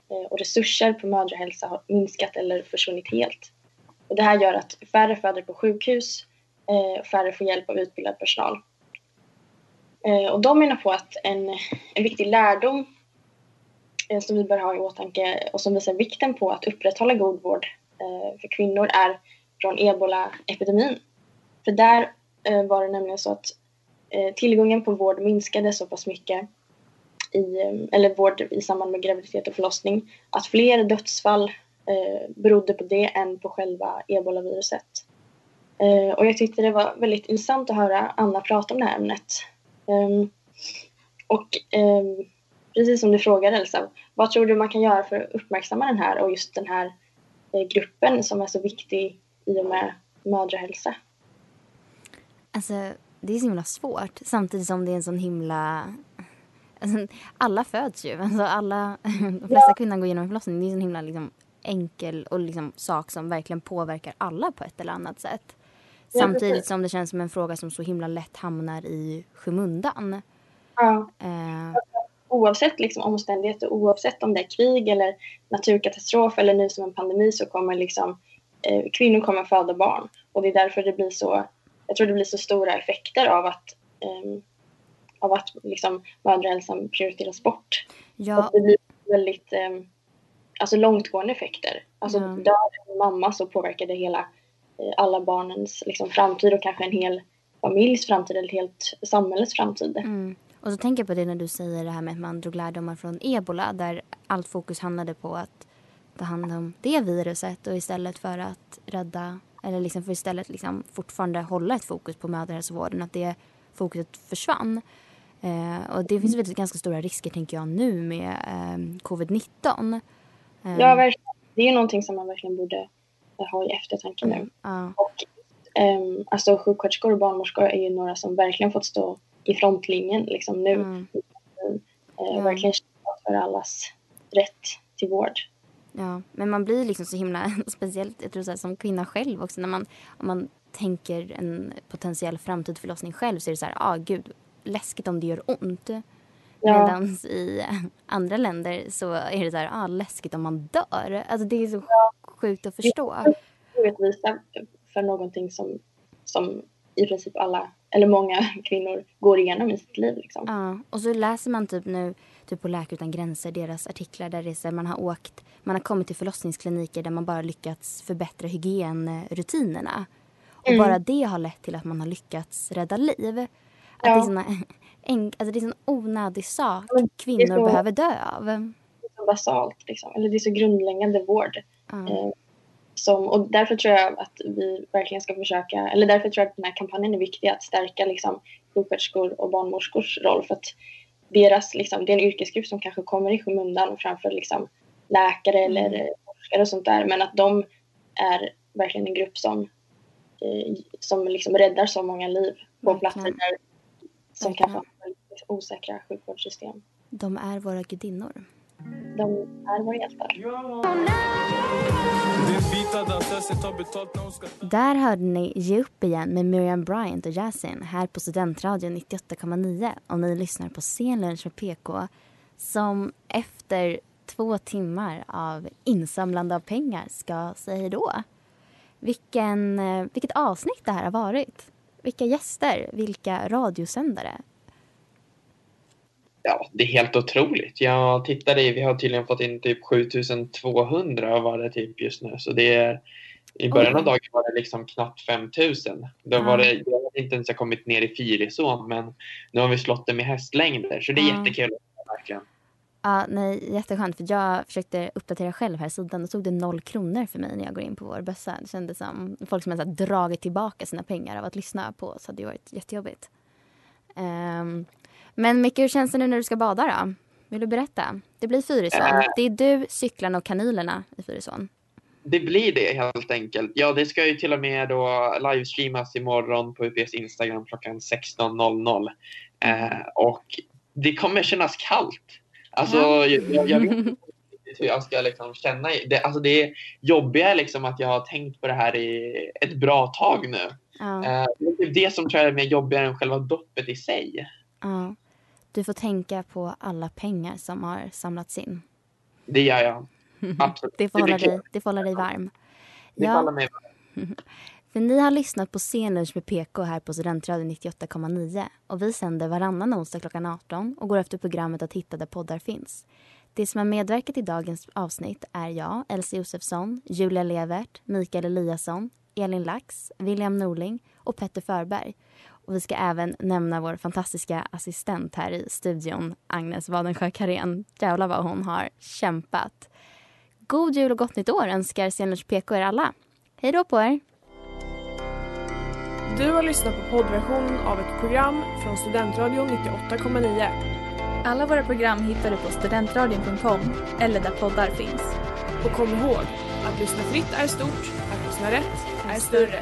eh, och resurser på mödrahälsa har minskat eller försvunnit helt. Och det här gör att färre föder på sjukhus, eh, färre får hjälp av utbildad personal. Eh, och de menar på att en, en viktig lärdom eh, som vi bör ha i åtanke och som visar vikten på att upprätthålla god vård eh, för kvinnor är från ebola-epidemin. För där eh, var det nämligen så att eh, tillgången på vård minskade så pass mycket i, eh, eller vård i samband med graviditet och förlossning att fler dödsfall berodde på det än på själva ebolaviruset. Och jag tyckte det var väldigt intressant att höra Anna prata om det här ämnet och um, precis som du frågade Elsa, vad tror du man kan göra för att uppmärksamma den här och just den här eh, gruppen som är så viktig i och med mödrahälsa? Alltså, det är så himla svårt samtidigt som det är en sån himla... Alltså, alla föds ju. Alltså, alla, de flesta ja. kvinnor går igenom en förlossning. Det är en sån himla liksom, enkel och liksom, sak som verkligen påverkar alla på ett eller annat sätt. Samtidigt som det känns som en fråga som så himla lätt hamnar i skymundan. Ja. Eh. Oavsett liksom omständigheter, oavsett om det är krig eller naturkatastrof eller nu som en pandemi så kommer liksom eh, kvinnor kommer föda barn. Och det är därför det blir så, jag tror det blir så stora effekter av att, eh, av att liksom mödrahälsan prioriteras bort. Ja. Och det blir väldigt eh, alltså långtgående effekter. Alltså Ja. dör en mamma så påverkar det hela alla barnens liksom, framtid och kanske en hel familjs framtid eller helt samhällets framtid. Mm. Och så tänker jag på det när du säger det här med att man drog lärdomar från ebola där allt fokus handlade på att ta hand om det viruset och istället för att rädda eller liksom för istället liksom fortfarande hålla ett fokus på mödrahälsovården att det fokuset försvann. Eh, och det finns väl ganska stora risker tänker jag nu med eh, covid-19. Eh, Ja, verkligen. Det är ju någonting som man verkligen borde eh, ha i eftertanke nu. ja. Um, alltså sjuksköterskor och barnmorskor är ju några som verkligen fått stå i frontlinjen liksom nu. Mm. Ja. Verkligen kämpat för allas rätt till vård. Ja, men man blir liksom så himla, speciellt jag tror så här, som kvinna själv också, när man, om man tänker en potentiell framtidsförlossning själv så är det så här, ah gud, läskigt om det gör ont. Ja. Medan i andra länder så är det så här, ah läskigt om man dör. Alltså det är så sjukt att förstå. Orättvisa för någonting som, som i princip alla, eller många kvinnor går igenom i sitt liv. Liksom. Ja, och så läser man typ nu typ på Läkare utan gränser deras artiklar där det är man har åkt, man har kommit till förlossningskliniker där man bara lyckats förbättra hygienrutinerna. Och Mm. bara det har lett till att man har lyckats rädda liv. Att det, är såna, en, alltså det är en sån onödig sak kvinnor så- behöver dö av. Det är så basalt, liksom. eller det är så grundläggande vård. Eh, som, och därför tror jag att vi verkligen ska försöka, eller därför tror jag att den här kampanjen är viktig, att stärka liksom, sjuksköterskor och barnmorskors roll. För att deras, liksom, det är en yrkesgrupp som kanske kommer i skymundan framför liksom, läkare eller eh, forskare och sånt där. Men att de är verkligen en grupp som, eh, som liksom räddar så många liv på Verkligen. platser där, som kanske har osäkra sjukvårdssystem. De är våra gudinnor. De är våra hjältar. Där hörde ni Ge upp igen med Miriam Bryant och Yasin här på Studentradion 98,9 och ni lyssnar på Scenlunch med PK som efter två timmar av insamlande av pengar ska säga hej då. Vilken, eh, vilket avsnitt det här har varit. Vilka gäster, vilka radiosändare. Ja, det är helt otroligt. Jag tittade i, vi har tydligen fått in typ 7200 var det typ just nu. Så det är, i början av dagen var det liksom knappt 5000. Då var det, jag vet inte ens kommit ner i Fyrisån men nu har vi slått det med hästlängder så det är Ja. jättekul. Verkligen. Ja, nej, jätteskönt. För jag försökte uppdatera själv här sidan. Då tog det noll kronor för mig när jag går in på vår bössa. Det kändes som folk som har dragit tillbaka sina pengar av att lyssna på oss. hade ju varit jättejobbigt. Um, men Micke, hur känns det nu när du ska bada då? Vill du berätta? Det blir Fyrisån. Äh. Det är du, cyklarna och kanylerna i Fyrisån. Det blir det helt enkelt. Ja, det ska ju till och med då livestreamas imorgon på UPs Instagram klockan 16.00. Eh, och det kommer kännas kallt. Alltså, Ja. jag, jag, vet hur jag ska liksom känna. Det, alltså det jobbiga är liksom att jag har tänkt på det här i ett bra tag nu. Ja. Eh, det är det som tror jag är mer jobbigare än själva doppet i sig. ja. Du får tänka på alla pengar som har samlats in. Det gör jag. Absolut. Det får kul. dig, det får hålla dig varm. Det faller mig För ni har lyssnat på Scenlunch med PK här på Studentradion 98,9 och vi sänder varannan onsdag klockan 18 och går efter programmet att hitta där poddar finns. Det som har medverkat i dagens avsnitt är jag, Elsie Josefsson, Julia Levert, Mikael Eliasson, Elin Lax, William Norling och Petter Förberg. Och vi ska även nämna vår fantastiska assistent här i studion, Agnes Wadensjö Karén. Jävlar vad hon har kämpat. God jul och gott nytt år önskar Scenlunch PK er alla. Hej då på er! Du har lyssnat på poddversionen av ett program från Studentradion 98,9. Alla våra program hittar du på studentradion.com eller där poddar finns. Och kom ihåg, att lyssna fritt är stort, att lyssna rätt är större.